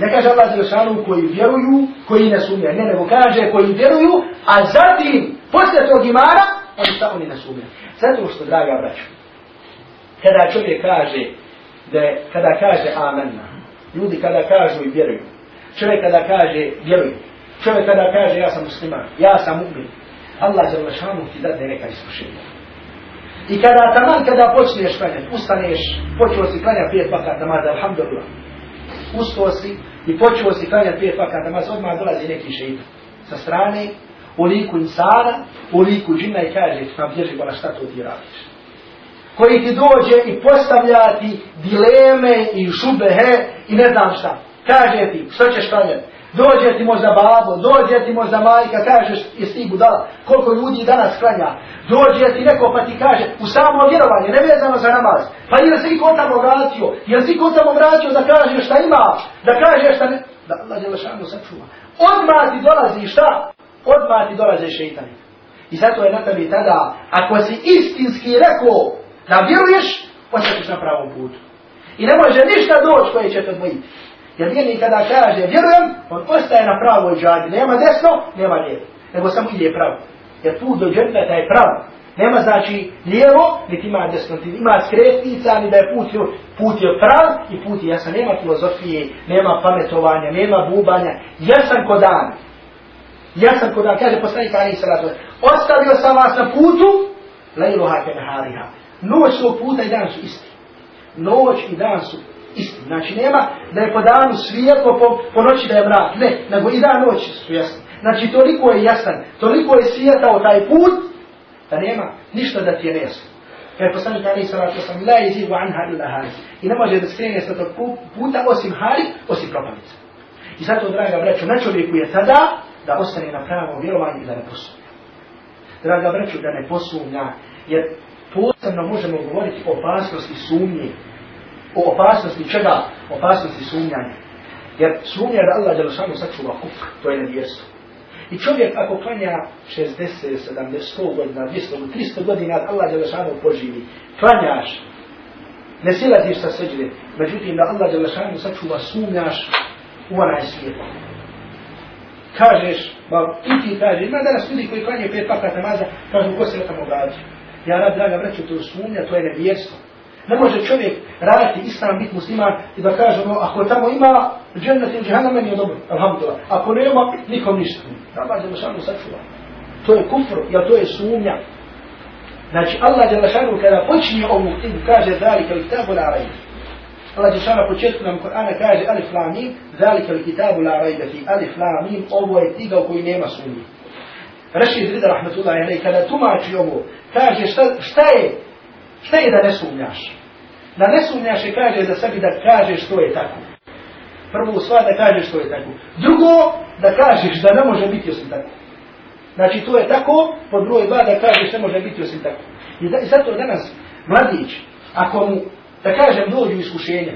Ne kaže Allah Đalešanu koji vjeruju, koji ne sumnjaju. Ne, nego kaže koji vjeruju, a zatim, posle tog imana, oni šta oni ne sumnjaju. Zato što, draga braću, kada čovjek kaže, da je, kada kaže amenna, ljudi kada kažu i vjeruju, čovjek kada kaže vjeruju, Čovjek kada kaže ja sam musliman, ja sam mu'min, Allah za ti dade neka iskušenja. I kada taman kada počneš klanjati, ustaneš, počeo si klanjati pet vakat namaza, alhamdulillah. Ustao si i počeo si klanjati pet vakat namaza, odmah dolazi neki šeitan sa strane, u liku insana, u liku džina i kaže, pa bježi bola šta to ti radiš. Koji ti dođe i postavlja ti dileme i šubehe i ne znam šta. Kaže ti, što ćeš klanjati? Dođe ti možda babo, dođe ti možda majka, kažeš, jesi ti budala, koliko ljudi danas klanja. Dođe ti neko pa ti kaže, u samo vjerovanje, nevezano za namaz. Pa jel si ko tamo vratio, jel si ko tamo vratio da kažeš šta ima, da kažeš šta ne... Da Allah je lešanu sačuva. Odmah ti dolazi šta? Odmah ti dolaze šeitani. I zato je na tebi tada, ako si istinski rekao da vjeruješ, ostaćeš na pravom putu. I ne može ništa doći koje će te odvojiti. Jer vjernik kada kaže vjerujem, on ostaje na pravoj džadi. Nema desno, nema lijevo. Nego samo ide pravo. Jer put do dženneta je pravo. Nema znači lijevo, niti ima desno, niti ima skretnica, ni da je put, put je prav i put je jasan. Nema filozofije, nema pametovanja, nema bubanja. Jasan ko dan. Jasan ko dan. Kaže poslanik Ali Salatu. Ostavio sam vas na putu, lejluha ke nehariha. Noć svog puta i dan su isti. Noć i dan su isti. Znači nema da je po danu svijetlo, po, po noći da je mrak. Ne, nego i dan noći su jasni. Znači toliko je jasan, toliko je svijetao taj put, da nema ništa da ti je nejasno. Kaj poslanik Ali salatu sam, la je zivu anha illa hali. I ne može da skrene sa tog puta osim hali, osim propavnica. I zato, draga braću, na čovjeku je tada da ostane na pravom vjerovanju i da ne posumnja. Draga braću, da ne posumnja, jer posebno možemo govoriti o opasnosti sumnje o opasnosti čega? Opasnosti sumnjanja. Jer sumnja da Allah Đelešanu sačuva kufr, to je nevjerstvo. I čovjek ako klanja 60, 70, 100 godina, 200, 300 godina, Allah Đelešanu poživi, klanjaš, ne silaziš sa seđde, međutim da Allah Đelešanu sačuva, sumnjaš u onaj svijet. Kažeš, ba, i ti kažeš, ima danas ljudi koji klanje pet pakat namaza, kažu, ko se tamo vrađa? Ja rad, draga, vreću, to je sumnja, to je nevjerstvo. Ne može čovjek raditi islam, biti musliman i da kaže, no, ako tamo ima džennet ili džahannam, meni je dobro, alhamdulillah. Ako nema, nikom ništa. Allah je lašanu sačuva. To je kufr, jer to je sumnja. Znači, Allah je lašanu kada počinje ovu knjigu, kaže, zalika li kitabu la rajbe. Allah je lašanu početku nam Kur'ana kaže, alif la mim, zalika li kitabu la rajbe fi, alif la mim, ovo je knjiga u kojoj nema sumnje. Rešid Rida, rahmatullahi, kada tumači ovo, kaže, šta, šta je Šta je da ne sumnjaš? Da ne sumnjaš i kaže za sebi da kažeš što je tako. Prvo sva da kažeš što je tako. Drugo, da kažeš da ne može biti osim tako. Znači to je tako, pod broj dva da kažeš ne može biti osim tako. I, da, i zato danas mladić, ako mu, da kažem, dođu iskušenja,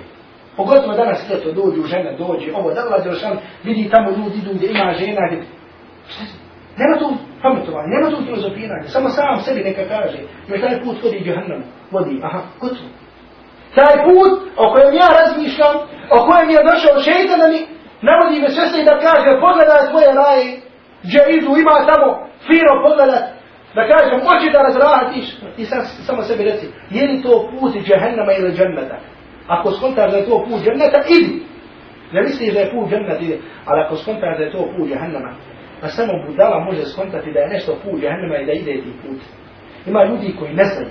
pogotovo danas ljeto dođu žena, dođe, ovo, da vlade vidi tamo ljudi idu gdje ima žena, gdje, nema tu pametovanja, nema tu filozofiranja, samo sam sebi neka kaže, jer taj put vodi džahannam, vodi, aha, gotovo. Taj put o kojem ja razmišljam, o kojem je došao šeitan mi navodi me sve se da kaže, pogledaj svoje raje, gdje idu, ima tamo fino pogledat, da kažem, hoće da razrahatiš, ti sam, samo sebi reci, je li to put džahannama ili džannata? Ako skontaš da je to put džannata, idi. Ne misliš da je put džannata, ali ako skontaš da je to put džahannama, a samo budala može skontati da je nešto put džahennema i da ide ti put. Ima ljudi koji ne znaju,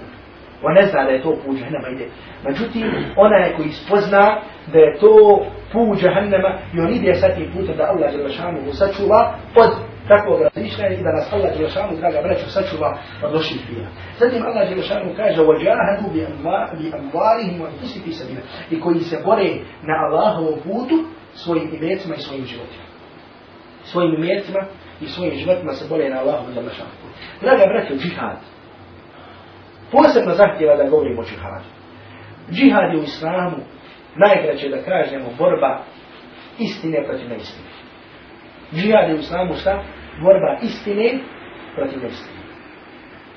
on ne zna da je to put džahennema ide. Međutim, ona je koji spozna da je to put džahennema i on ide sa tim putem da Allah Đelešanu sačuva od takvog razmišljanja i da nas Allah Đelešanu, draga braću, sačuva od loših fila. Zatim Allah Đelešanu kaže وَجَاهَدُوا بِأَمْوَارِهِمْ وَانْتُسِفِ سَبِيلًا i koji se bore na Allahovom putu svojim imecima i svojim životima svojim imetima i svojim životima se bole na Allahu za mašanku. Draga braćo, džihad. Posebno zahtjeva da govorimo o džihadu. Džihad je u islamu najkraće da kažemo borba istine protiv neistine. Džihad je u islamu šta? Borba istine protiv neistine.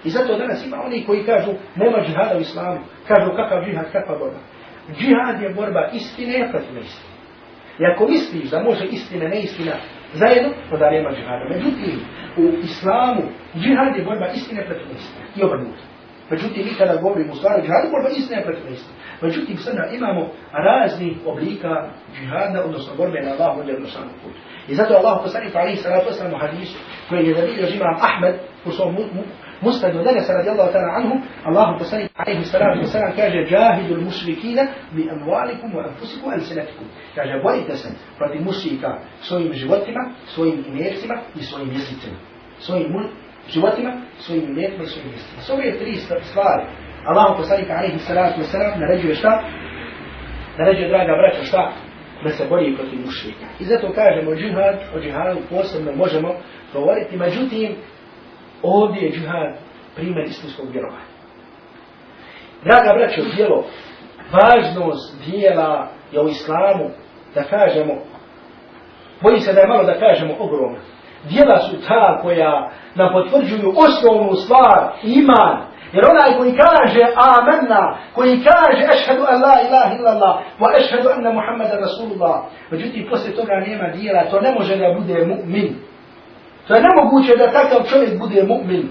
I zato danas ima oni koji kažu nema džihada u islamu. Kažu kakav džihad, kakva borba. Džihad je borba istine protiv neistine. I ako misliš da može istina, neistina zajedno, onda nema džihada. Međutim, u islamu džihad je borba istine protiv neistine I obrnuto. Međutim, mi kada govorimo u stvari džihadu, borba istine protiv neistine. Međutim, sada imamo razni oblika džihada, odnosno borbe na Allahu od jednostavnom putu. I zato Allah poslani pa alaihi salatu wasalam u hadisu, koji je zabilio imam Ahmed u svom مسند ودنس رضي الله تعالى عنه الله تصلي عليه السلام والسلام كاجا جاهد المشركين بأموالكم وأنفسكم وألسنتكم. كاجا بوليت دسن فرد المشركة سوين جواتما سوين إنيرتما سوين يزيتما سوين مل جواتما سوين إنيرتما سوين يزيتما سوين تري ستسوار الله تصلي عليه السلام والسلام. نرجو اشتا نرجو دراجة براك اشتا da se bori protiv mušlika. I zato kažemo džihad, o džihadu posebno možemo govoriti, međutim, ovdje je džihad primjer istinskog vjerovanja. Draga braćo, djelo, važnost dijela je u islamu, da kažemo, bojim se da je malo da kažemo ogromno. Dijela su ta koja nam potvrđuju osnovnu stvar, iman, Jer onaj koji kaže amenna, koji kaže ešhedu an la ilaha illallah, wa ešhedu anna Muhammeda Rasulullah, međutim posle toga nema dijela, to ne može da bude mu'min. To je nemoguće da takav čovjek bude mu'min.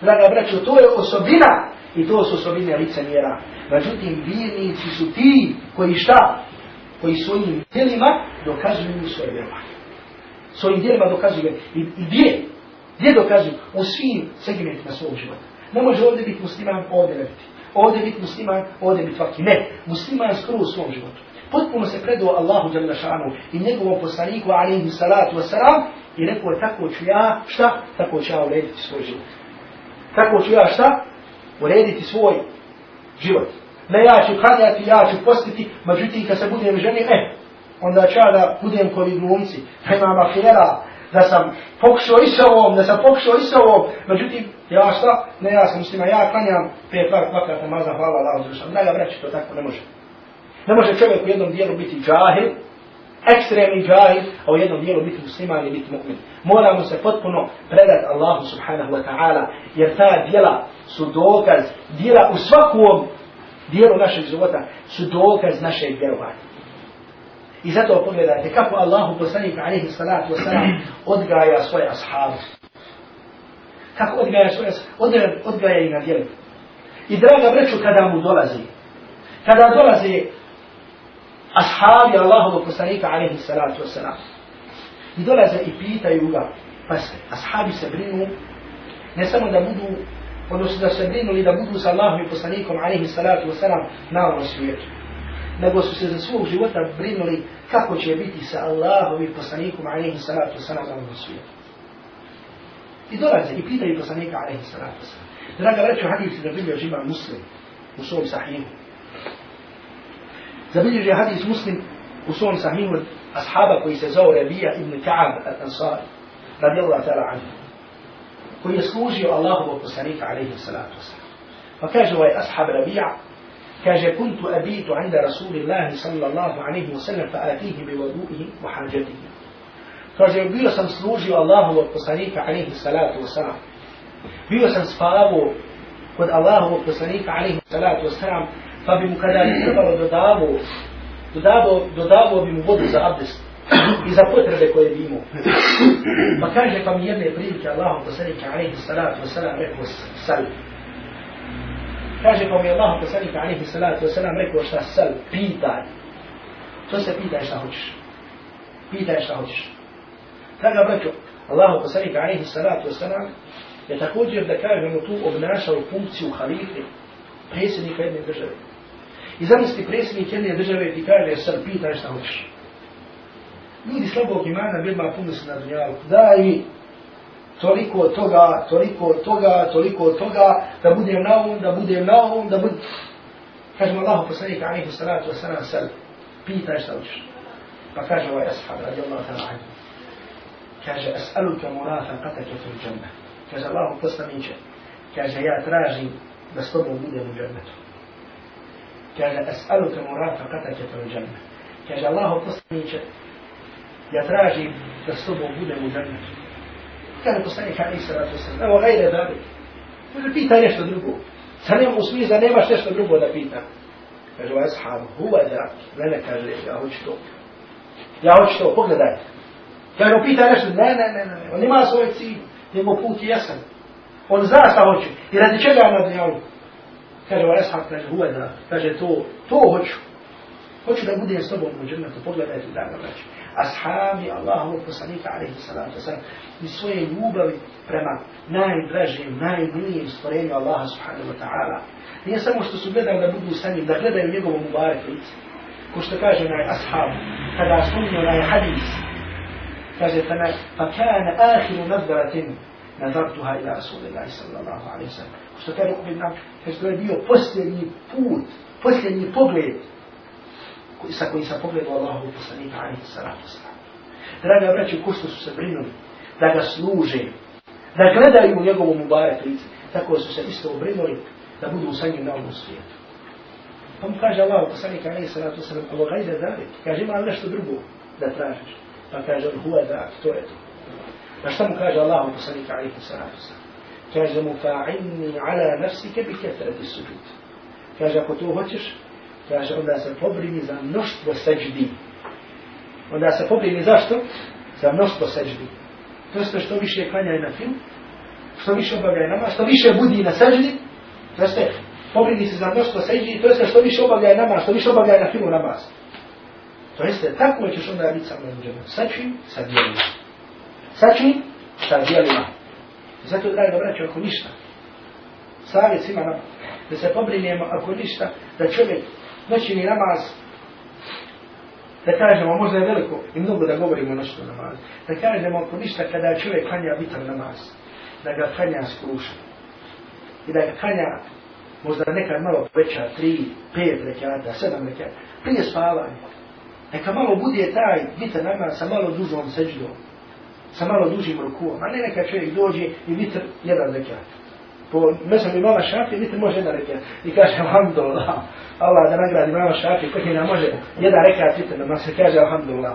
Draga braćo, to je osobina i to su osobine lice mjera. Međutim, vjernici su ti koji šta? Koji svojim djelima dokazuju svoje vjerovanje. Svojim djelima dokazuju. I, i gdje? Gdje dokazuju? U svim segmentima svog života. Ne može ovdje biti musliman, ovdje ne biti. Ovdje biti musliman, ovdje biti vaki. Ne, musliman skoro u svom životu. Potpuno se predao Allahu Đalešanu i njegovom poslaniku, alaihi salatu wasalam, i rekao je tako ću ja, šta? Tako ću ja urediti svoj život. Tako ću ja, šta? Urediti svoj život. Ne ja ću klanjati, ja ću postiti, međutim kad se budem ženi, e, onda ću ja da budem koji glumci, da imam afera, da sam pokušao i sa ovom, da sam pokušao i sa ovom, međutim, ja šta? Ne, ja sam muslima, ja klanjam pet var kvakat namaza, hvala Allah, uzrušam. Draga vreći, to tako ne može. Ne može čovjek u jednom dijelu biti džahil, ekstremni džahil, a u jednom dijelu biti musliman i biti mu'min. Moramo se potpuno predati Allahu subhanahu wa ta'ala, jer ta dijela su dokaz, dijela u svakom dijelu našeg života su dokaz našeg vjerovanja. I zato pogledajte kako Allahu poslanik alaihi salatu wa salam odgaja svoje ashabe. Kako odgaja svoje ashabe? Odgaja i na djelu. I draga breću kada mu dolazi. Kada dolazi ashabi Allahu poslanika alaihi salatu wa salam. I dolaze i pitaju ga. Pa se, ashabi se brinu ne samo da budu odnosno da se brinuli da budu sa Allahom i poslanikom alaihi salatu wasalam na ovom svijetu nego su se za svog života brinuli kako će biti sa Allahom i poslanikom alaihi salatu wasalam na ovom svijetu. I dolaze i pitaju poslanika alaihi salatu wasalam. Draga vreću hadisi da biljež imam muslim u svom sahihu. Zabilježi hadis muslim u svom sahihu ashaba koji se zove Rabija ibn Ka'ab al-Ansari radijallahu ta'ala anhu koji je služio Allahovog poslanika alaihi salatu wasalam. Pa kaže ovaj ashab Rabija kaže kuntu abitu inda rasulillahi sallallahu alaihi wa sallam fa atihi bi vadu'ihi wa hađatihi. Kaže, bio sam služio Allahovog poslanika alaihi salatu wa salam. Bio sam spavao kod Allahovog poslanika alaihi salatu wa salam, pa bi mu kada je trebalo dodavo, dodavo, dodavo bi mu vodu za abdest i za potrebe koje bi imao. Pa kaže, pa mi jedne prilike Allahov poslanika alaihi salatu wa salam rekao sal. Kaže pa mi Allah poslanika alihi salatu wasalam rekao šta sal, pitaj. To se pitaj šta hoćeš. Pitaj šta hoćeš. Kada braćo, Allah poslanika alihi salatu wasalam je također da kažemo tu obnašao funkciju halife, predsjednika jedne države. I zamisli predsjednik jedne države ti kaže sad pitaj šta hoćeš. Ljudi slabog imana bilma puno se na dunjalu. Daj mi toliko toga, toliko od toga, toliko od toga, da budem na ovom, da budem na ovom, da budem... Kažemo Allahu poslanik alaihi salatu wa salam sal, pitaj šta hoćeš. Pa kaže ovaj ashab, radi Allah ta'ala anhu. Kaže, as'aluka murafaqataka fil džanna. Kaže Allahu poslaniče, kaže ja tražim da s tobom budem u džannetu. Kaže, as'aluka murafaqataka fil džanna. Kaže Allah poslaniče, ja tražim da s tobom budem u džannetu. Kaže poslanik Ali Salatu Sallam, evo gajde dali. Kaže, pita nešto drugo. Sad nema u smislu da nemaš nešto drugo da pita. Kaže, ovaj ashab, huva da, ne ne kaže, ja hoću to. Ja hoću to, pogledaj. Kaže, on pita nešto, ne, ne, ne, ne, on ima svoj cilj, njegov put je jasan. On zna šta hoće. I radi čega je na dunjalu? Kaže, ovaj ashab, kaže, huvada, kaže, to, to hoću. Hoću da budem s tobom u džennetu, pogledajte, draga braće. Ashabi Allahovog poslanika, alaihi salatu wasalam, i svoje ljubavi prema najdražim, najmilijem stvorenju Allaha subhanahu wa ta'ala. Nije samo što su gledali da budu sa njim, da gledaju njegovom mubarek lice. Ko što kaže onaj ashab, kada spomnio onaj hadis, kaže, pa kana ahiru nazaratin, nazartuha ila Rasulillahi sallallahu alaihi sallam. Ko što nam, jer to je bio posljednji put, posljednji pogled koji, sa kojim sam pogledao Allahu poslanika alaihi sallatu sallam. Draga braći, ko što su se brinuli da ga služe, da gledaju u njegovom mubarek lice, tako su se isto obrinuli da budu sa njim na ovom svijetu. Pa mu kaže Allah, poslanika alaihi sallatu sallam, ovo gajde dali, kaže, ima nešto drugo da tražiš. Pa kaže, on huva da, to je to. Pa šta mu kaže Allah, poslanika alaihi sallatu sallam? Kaže mu, fa'inni ala nafsike bi ketrati sujud. Kaže, ako to hoćeš, kaže onda se pobrini za mnoštvo seđdi. Onda se pobrini zašto? Za mnoštvo seđdi. To je što više klanjaj na film, što više obavljaj nama, što više budi na seđdi, to je pobrini se za mnoštvo seđdi, to je što više obavljaj nama, što više obavljaj na filmu namaz. To jeste, tako ćeš onda biti sa mojim džemom. Sa čim? Sa dijelima. Sa čim? Sa djelima dijelima. Zato, drago braćo, ako ništa, savjet svima nam, da se pobrinemo, ako ništa, da čovjek noćni namaz, da kažemo, možda je veliko i mnogo da govorimo o noćnom namazu, da kažemo ako ništa kada čovjek klanja bitan namaz, da ga klanja skruša i da ga klanja možda nekad malo veća, tri, pet rekiata, sedam rekiata, prije spavanja. Neka malo bude taj bitan namaz sa malo dužom seđdom, sa malo dužim rukom, a ne neka čovjek dođe i vitr jedan rekiat. Po mesam imama šafi, vitr može jedan rekiat. I kaže, alhamdulillah, Allah da nagradi imama šafi, koji nam može jedan rekat vitr namaz, se kaže alhamdulillah.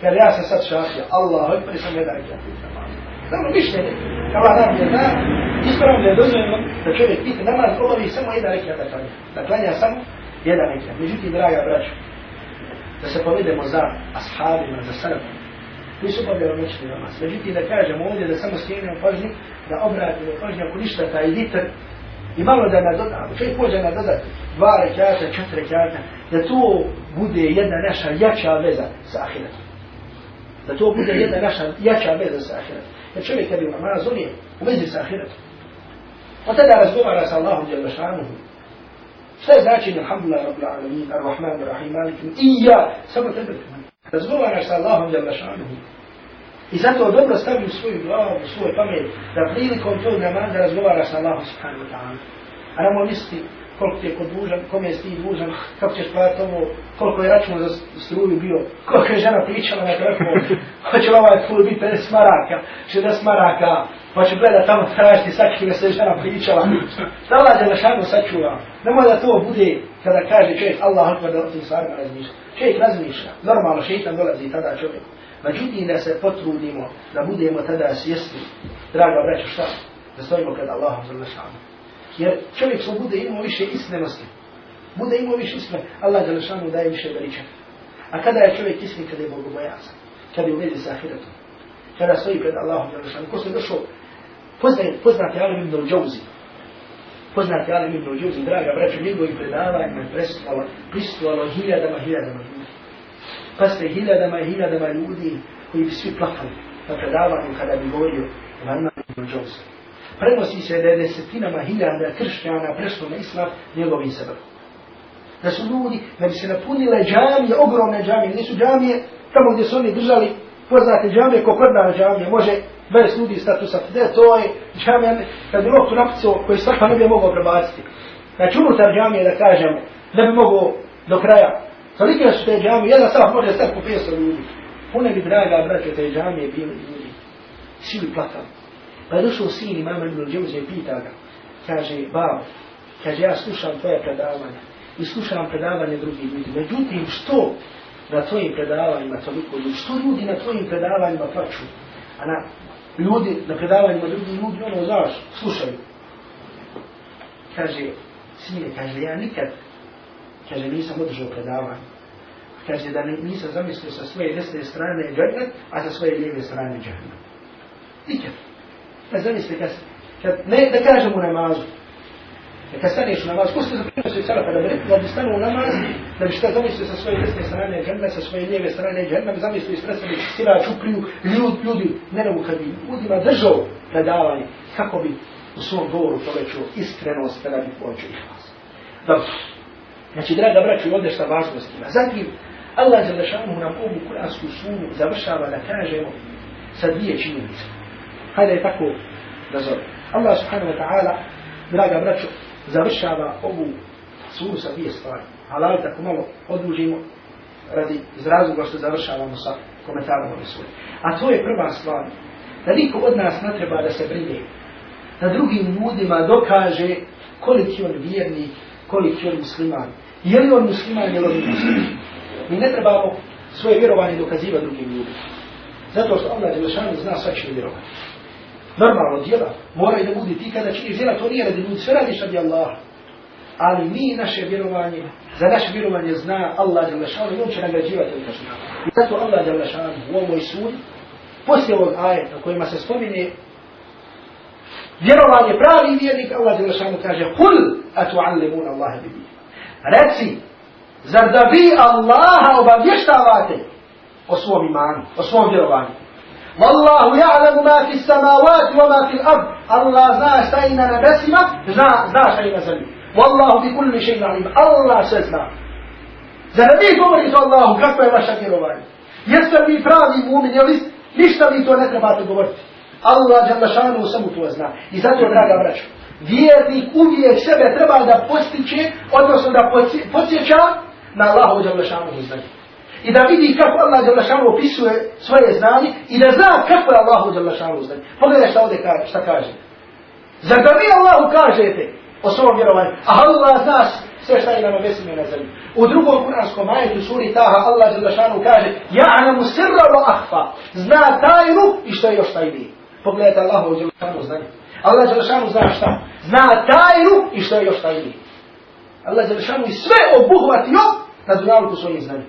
Kaže, ja sam sad šafi, Allah, hoj, sam jedan rekat vitr namaz. Samo mišljenje, Allah nam je da, ispravno je dozvoljeno da čovjek biti namaz obavi samo jedan rekat da klanja. Da klanja samo jedan rekat. Međutim, draga braću, da se povedemo za ashabima, za salafima, koji su obavljali noćni namaz. Međutim, da kažemo ovdje da samo skrenemo pažnju, da obratimo pažnju ako ništa taj vitr i malo da nadodamo, čovjek može nadodati dva rekiata, četiri rekiata, da to bude jedna naša jača veza sa ahiretom. Da to bude jedna naša jača veza sa ahiretom. Jer čovjek kad je u namazu, on je u vezi sa ahiretom. Pa tada razgovara sa Allahom djel vašanuhu. Šta je značenje, alhamdulillah, rabbil alamin, ar-Rahman, ar-Rahim, malikim, i ja, samo tebe. Razgovaraš sa Allahom djel vašanuhu. I zato dobro stavi u svoju glavu, u svoj pamet, da prilikom tog namaza razgovaraš sa Allahom subhanahu wa ta'ala. A namo misli, koliko ti je kod dužan, kome je ti dužan, kako ćeš platiti ovo, koliko je račun za struju bio, koliko je žena pričala na telefon, *laughs* hoće li ovaj put biti 50 maraka, 60 maraka, pa će gledat tamo tražiti sakine se žena pričala. Da Allah je našanu sačuva. Nemoj da to bude kada kaže čovjek Allah akbar da o tim stvarima razmišlja. Čovjek razmišlja, normalno šeitan dolazi tada čovjek. Međutim da se potrudimo, da budemo tada svjesni, draga braću šta, da stojimo pred Allahom za našanu. Jer čovjek što bude imao više iskrenosti, bude imao više iskrenosti, Allah Đelešanu daje više veliča. A kada je čovjek iskren, kada je bogobojazan, kada je u vezi sa ahiretom, kada stoji pred Allahom Đelešanu, ko se došao, poznate, poznate Alim ibn al-đauzi, poznate Alim ibn al-đauzi, draga braća, njegovi predavanja je prisutovalo, prisutovalo hiljadama, hiljadama ljudi. Pa ste hiljadama i hiljadama ljudi koji bi svi plakali na predavanju kada bi govorio o ibn al-đauzi prenosi se da je desetinama hiljada kršćana prešlo na islam njegovim sebom. Da su ljudi, da bi se napunile džamije, ogromne džamije, nisu džamije tamo gdje su oni držali poznate džamije, kokordna džamije, može 20 ljudi statusa, gdje to je džamija, kad bi loptu napisao koji svaka ne bi mogao prebaciti. Znači unutar džamije da kažemo, ne bi mogao do kraja. Tolike su te džamije, jedan sam može stati po 500 ljudi. Pune bi draga braće te džamije bili ljudi. Svi bi platali. Pa je došao sin imama Ibn Džemze i pita ga. Kaže, babo, kaže, ja slušam tvoje predavanje i slušam predavanje drugih ljudi. Međutim, što na tvojim predavanjima toliko ljudi? Što ljudi na tvojim predavanjima plaću? A na ljudi, na predavanjima drugih ljudi, ono, znaš, slušaju. Kaže, sine, kaže, ja nikad, kaže, nisam održao predavanje. Kaže, da nisam zamislio sa svoje desne strane džahnet, a sa svoje lijeve strane džahnet. Nikad. Pa zamislite, kad, kad ne da kažem u namazu, e, Kad staneš u namaz, ko ste zaprimio svoj salafa da bi da bi stanu u namaz, da bi šta zamislio sa svoje desne strane dženne, sa svoje lijeve strane dženne, bi zamislio ispred sebe sira čupriju, ljud, ljudi, ne nemu kad bi ljudima držao predavanje, kako bi u svom govoru povećao iskrenost da bi povećao ih vas. Dobro. Znači, draga braću, ovdje šta važnost ima. Zatim, Allah za lešanu nam ovu kuransku sunu završava da kažemo sa dvije činjenice. Hajde je tako da zove. Allah subhanahu wa ta'ala, draga braćo, završava ovu suru sa dvije stvari. Halal tako malo odužimo radi iz razloga što završavamo sa komentarom ove sure. A to je prva stvar. Da niko od nas ne treba da se brine. Da drugim ljudima dokaže koliki on vjernik, koliki on musliman. Je li on musliman, je li on musliman. Mi ne trebamo svoje vjerovanje dokazivati drugim ljudima. Zato što Allah Đelešanu zna svačinu vjerovanje normalno djela, mora i da budi ti kada činiš djela, to nije radi ljudi, sve radiš radi Allah. Ali mi naše vjerovanje, za naše vjerovanje zna Allah Đalešanu i on će nagrađivati od kažnjava. I zato Allah Đalešanu u ovoj sudi, poslije ovog ajeta kojima se spomine vjerovanje pravi vjernik, Allah Đalešanu kaže Kul atu'allimun Allahe bibi. Reci, zar da vi Allaha obavještavate o svom imanu, o svom vjerovanju? Wallahu ya'lamu ma fi samawati wa ma fi al-ard. Allah zna šta je na nebesima, zna, zna šta je na zemlji. Wallahu bi kulli shay'in alim. Allah sve zna. Zar vi govorite Allahu kako je vaša vjerovanje? Jeste li pravi mu'min ili ništa vi to ne trebate govoriti? Allah dželle šanu samo to zna. I zato draga braćo, vjernik uvijek sebe treba da postiče, odnosno da podsjeća na Allahu dželle šanu znanje i da vidi kako Allah Đalešanu opisuje svoje znanje i da zna kako je Allahu Đalešanu znanje. Pogledaj šta ovdje kaže, šta kaže. Zar da vi Allahu kažete o svom vjerovanju, a Allah zna sve šta je na nebesima i na zemlji. U drugom kuranskom majetu suri Taha Allah Đalešanu kaže Ja'namu sirra wa ahfa. Zna tajnu i što je još tajnije. Pogledajte Allahu Đalešanu znanje. Allah Đalešanu zna šta? Zna tajnu i što je još tajnije. Allah Đalešanu i sve obuhvatio na dunjalu svojim znanjem.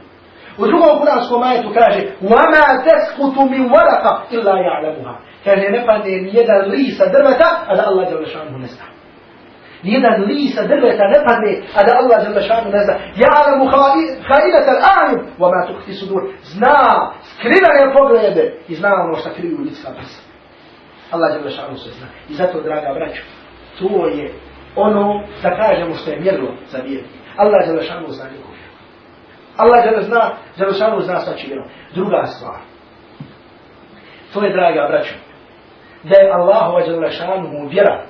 وشو كنا اسكو ما يتكاجي وما تسقط من ورقة إلا يعلمها كان نفع نيدا ليس دربتا على الله جل شأنه نسعى نيدا ليس دربتا نفع على الله جل شأنه نسعى يعلم خائنة الأعين وما تخفي صدور زنا skriva je poglede i zna ono šta kriju ljudska prsa. Allah je lešanu se zna. I zato, draga braću, to je ono da kažemo što je mjerilo za vjerni. Allah je lešanu zna njegov. Allah žele zna, Đelešanu zna sva vjerom. Druga stvar. To je, draga braćo, da je Allahova Đelešanu mu vjera.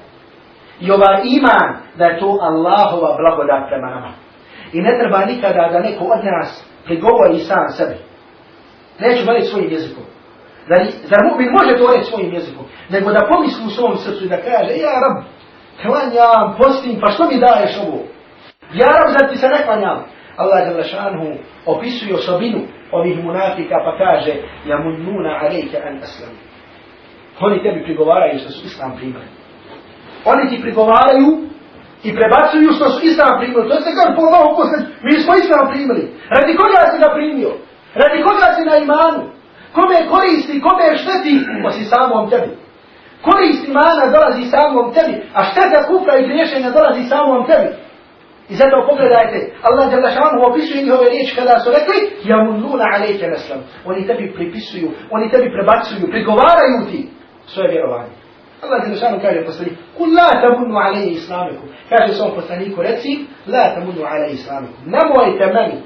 I ovaj iman, da je to Allahova blagodat prema nama. I ne treba nikada da neko od nas prigovori sam sebi. Neću govoriti svojim jezikom. Zar, zar mu'min može to reći svojim jezikom? Nego da pomisli u svom srcu i da kaže, ja rab, klanjam, postim, pa što mi daješ ovo? Ja rab, zar ti se ne klanjam? Allah je lašanhu opisuje osobinu ovih munafika pa kaže ja munnuna alejke an aslamu. Oni tebi prigovaraju što su islam primili. Oni ti prigovaraju i prebacuju što su islam primili. To se kaže po Allahu posle, mi smo islam primili. Radi koga si ga primio? Radi koga si na imanu? Kome koristi, kome šteti? Osim samom tebi. Korist imana dolazi samom tebi, a šteta kufra i griješenja dolazi samom tebi. I zato pogledajte, Allah je lašanu opisuje njihove riječi kada su rekli Ja mununa alejke neslam. Oni tebi pripisuju, oni tebi prebacuju, prigovaraju ti svoje vjerovanje. Allah je lašanu kaže poslaniku, Kul la tamunnu aleje islamiku. Kaže svom poslaniku, reci, la tamunnu aleje islamiku. Nemojte meni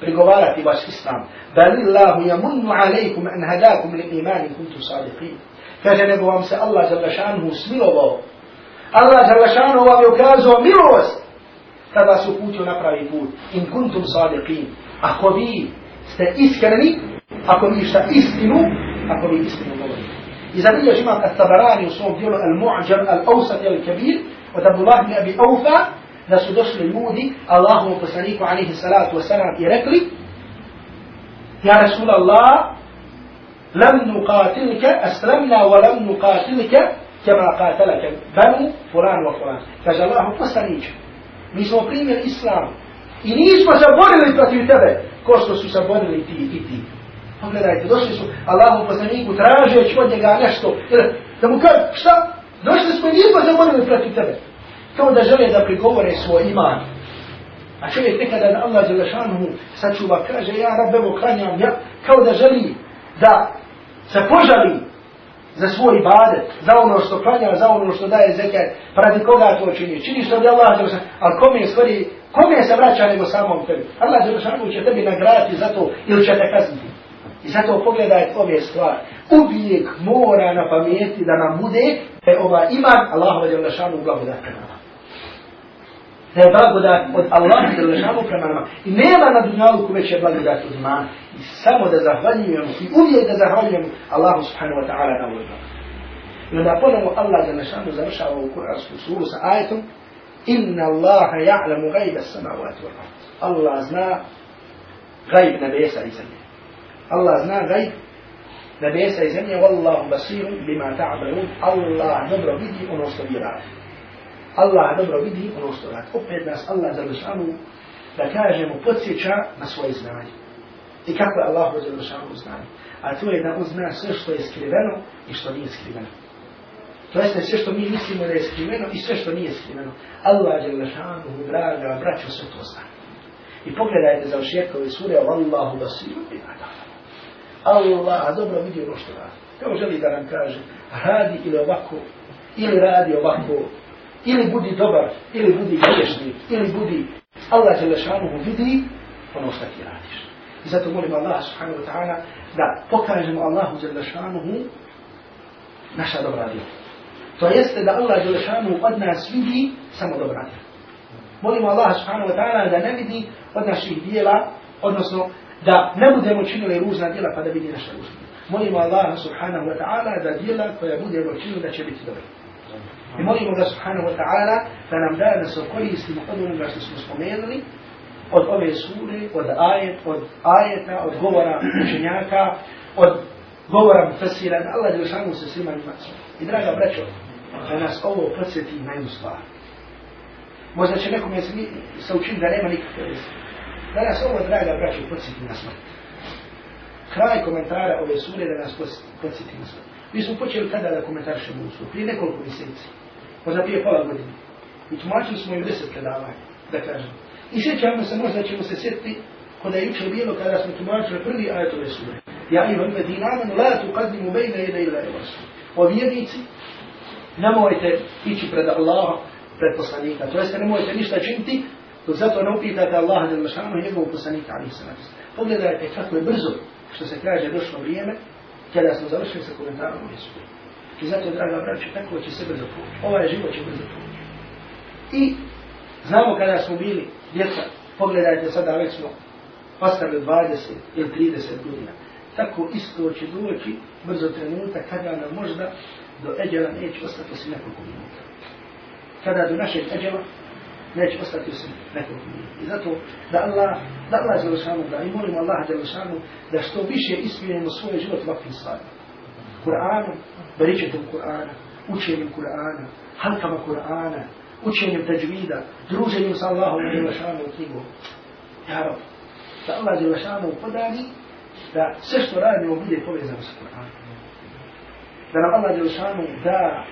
prigovarati vaš islam. Bal illahu yamunnu alejkum an hadakum li imani kuntu sadiqin. Kaže, nego vam se Allah je lašanu smilovao. Allah je lašanu vam je ukazao milost kada se uputio na pravi put. In kuntum sadiqin. Ako vi ste iskreni, ako vi šta istinu, ako vi istinu govorite. I za biljež ima kad tabarani u svom dijelu Al-Mu'đam, Al-Awsat i Al-Kabir, od Abdullah ibn Abi Awfa, da su došli ljudi, Allahu poslaniku alaihi salatu wasalam, i rekli, Ja Rasul Allah, لم نقاتلك أسلمنا ولم نقاتلك كما قاتلك بنو فلان وفلان فجلاه فسنيك Mi smo primjer islam. I nismo se borili protiv tebe, ko što su se borili ti i ti. Pa Pogledajte, došli su Allahu poslaniku, tražeći od njega nešto. Da mu kaže, šta? Došli smo i nismo se borili protiv tebe. Kao da žele da prigovore svoj iman. A čovjek nekada da Allah Đelešanu sačuva, kaže, ja rabbevo klanjam, ja, kao da želi da se požali za svoj ibadet, za ono što klanja, za ono što daje zekat, radi koga to čini. Čini što bi Allah Đelešanu, ali kome je stvari, kome se vraća nego samom tebi. Allah Đelešanu će tebi nagraditi za to ili će te kazniti. I zato pogledaj ove stvari. Uvijek mora na pamijeti da nam bude da je ova iman Allahova Đelešanu blagodat prema nama. Da je blagodat od Allaha Đelešanu prema nama. I nema na dunjaluku veće blagodat od imana. I samo da zahvaljujemo i uvijek da zahvaljujemo Allahu subhanahu wa ta'ala na ovoj. I onda ponovo Allah Đelešanu završava u Kur'ansku suru sa ajetom Inna Allaha ja'lamu gajba samavati wa Allah zna gajb nebesa i zemlje. Allah zna gajb nebesa i zemlje, wallahu basirun bima ta'malun. Allah dobro vidi ono što vi radi. Allah dobro vidi ono što radi. Opet nas Allah za lišanu da kažemo podsjeća na svoje znanje. I kako je Allah za lišanu znanje. A to je da on zna sve što je skriveno i što nije skriveno. To jeste sve što mi mislimo da je skriveno i sve što nije skriveno. Allah je lišanu, draga, braćo, sve to zna. I pogledajte za ušijekove sure, Wallahu basiru i ta'malun. Allah dobro vidi ono što radi. Kao želi da nam kaže, radi ili ovako, ili radi ovako, ili budi dobar, ili budi griješni, ili budi Allah je lešanuhu vidi ono što ti radiš. I zato molim Allah subhanahu wa ta'ala da pokažemo Allahu je lešanuhu naša dobra djela. To jeste da Allah je lešanuhu od nas vidi samo dobra djela. Molimo Allah subhanahu wa ta'ala da ne vidi od naših djela, odnosno da ne budemo činili ružna djela pa da vidi naša ružna. Molimo Allah subhanahu wa ta'ala da djela koja budemo činili da će biti dobro. I molimo ga subhanahu wa ta'ala da nam da da se koristimo od onoga što smo spomenuli, od ove sure, od ajet, od ajeta, od govora učenjaka, od govora mufasira, da Allah je se svima ima I draga braćo, da nas ovo podsjeti na jednu stvar. Možda će nekom se učiniti da nema nikakve veze. Da nas ovo, draga braćo, podsjeti na smrt. Kraj komentara ove sure da nas podsjeti na smrt. Mi smo počeli tada da komentarišemo u suru, prije nekoliko mjeseci. Pa možda prije pola godine. I tumačili smo ju deset predavanja, da kažem. I sjećamo se, možda ćemo se sjetiti, kada je jučer bilo kada smo tumačili prvi ajet ove sure. Ja imam medina amanu, la tu qaddimu bejna ila ila ila rasul. O vjernici, nemojte ići pred Allaha, pred poslanika. To jeste, nemojte ništa činiti, dok zato ne upitate Allaha da lašanu njegovu poslanika, ali se Pogledajte kako je brzo, što se kaže, došlo vrijeme, kada smo završili sa komentarom ove sure. I zato, draga braća, tako će se brzo poći. Ovaj život će brzo poći. I znamo kada smo bili djeca, pogledajte sada, već smo ostali 20 ili 30 godina. Tako isto će doći brzo trenutak kada nam možda do eđela neće ostati osim nekoliko minuta. Kada do našeg eđela neće ostati osim nekoliko minuta. I zato da Allah, da Allah je da i molimo Allah je da što više ispijemo svoj život ovakvim stvarima. Kur'anom, beričetom Kur'ana, učenjem Kur'ana, halkama Kur'ana, učenjem teđvida, druženjem sa Allahom i Jelešanu u knjigu. Ja rob, da Allah Jelešanu podari da sve što radimo bude povezano sa Kur'anom. Da nam Allah Jelešanu da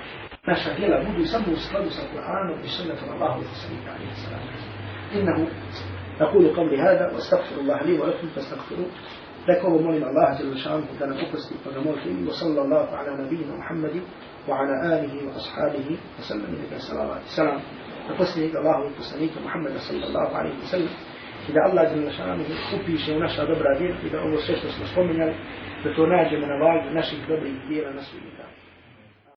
naša djela budu samo u skladu sa Kur'anom i sunnetom Allahu i Sasalika alaihi sallam. Innahu نقول قولي هذا واستغفر الله لي ولكم فاستغفروه لكم ومولي الله جل شانه كان أقصد فنموت وصلى الله على نبينا محمد وعلى آله وأصحابه وسلم إليك السلام السلام فقصني الله وقصنيك محمد صلى الله عليه وسلم إذا الله جل شانه أبي شيء نشأ دبر دين إذا أول شيء نسمع من بتناجي من بعض نشي دبر دين نسوي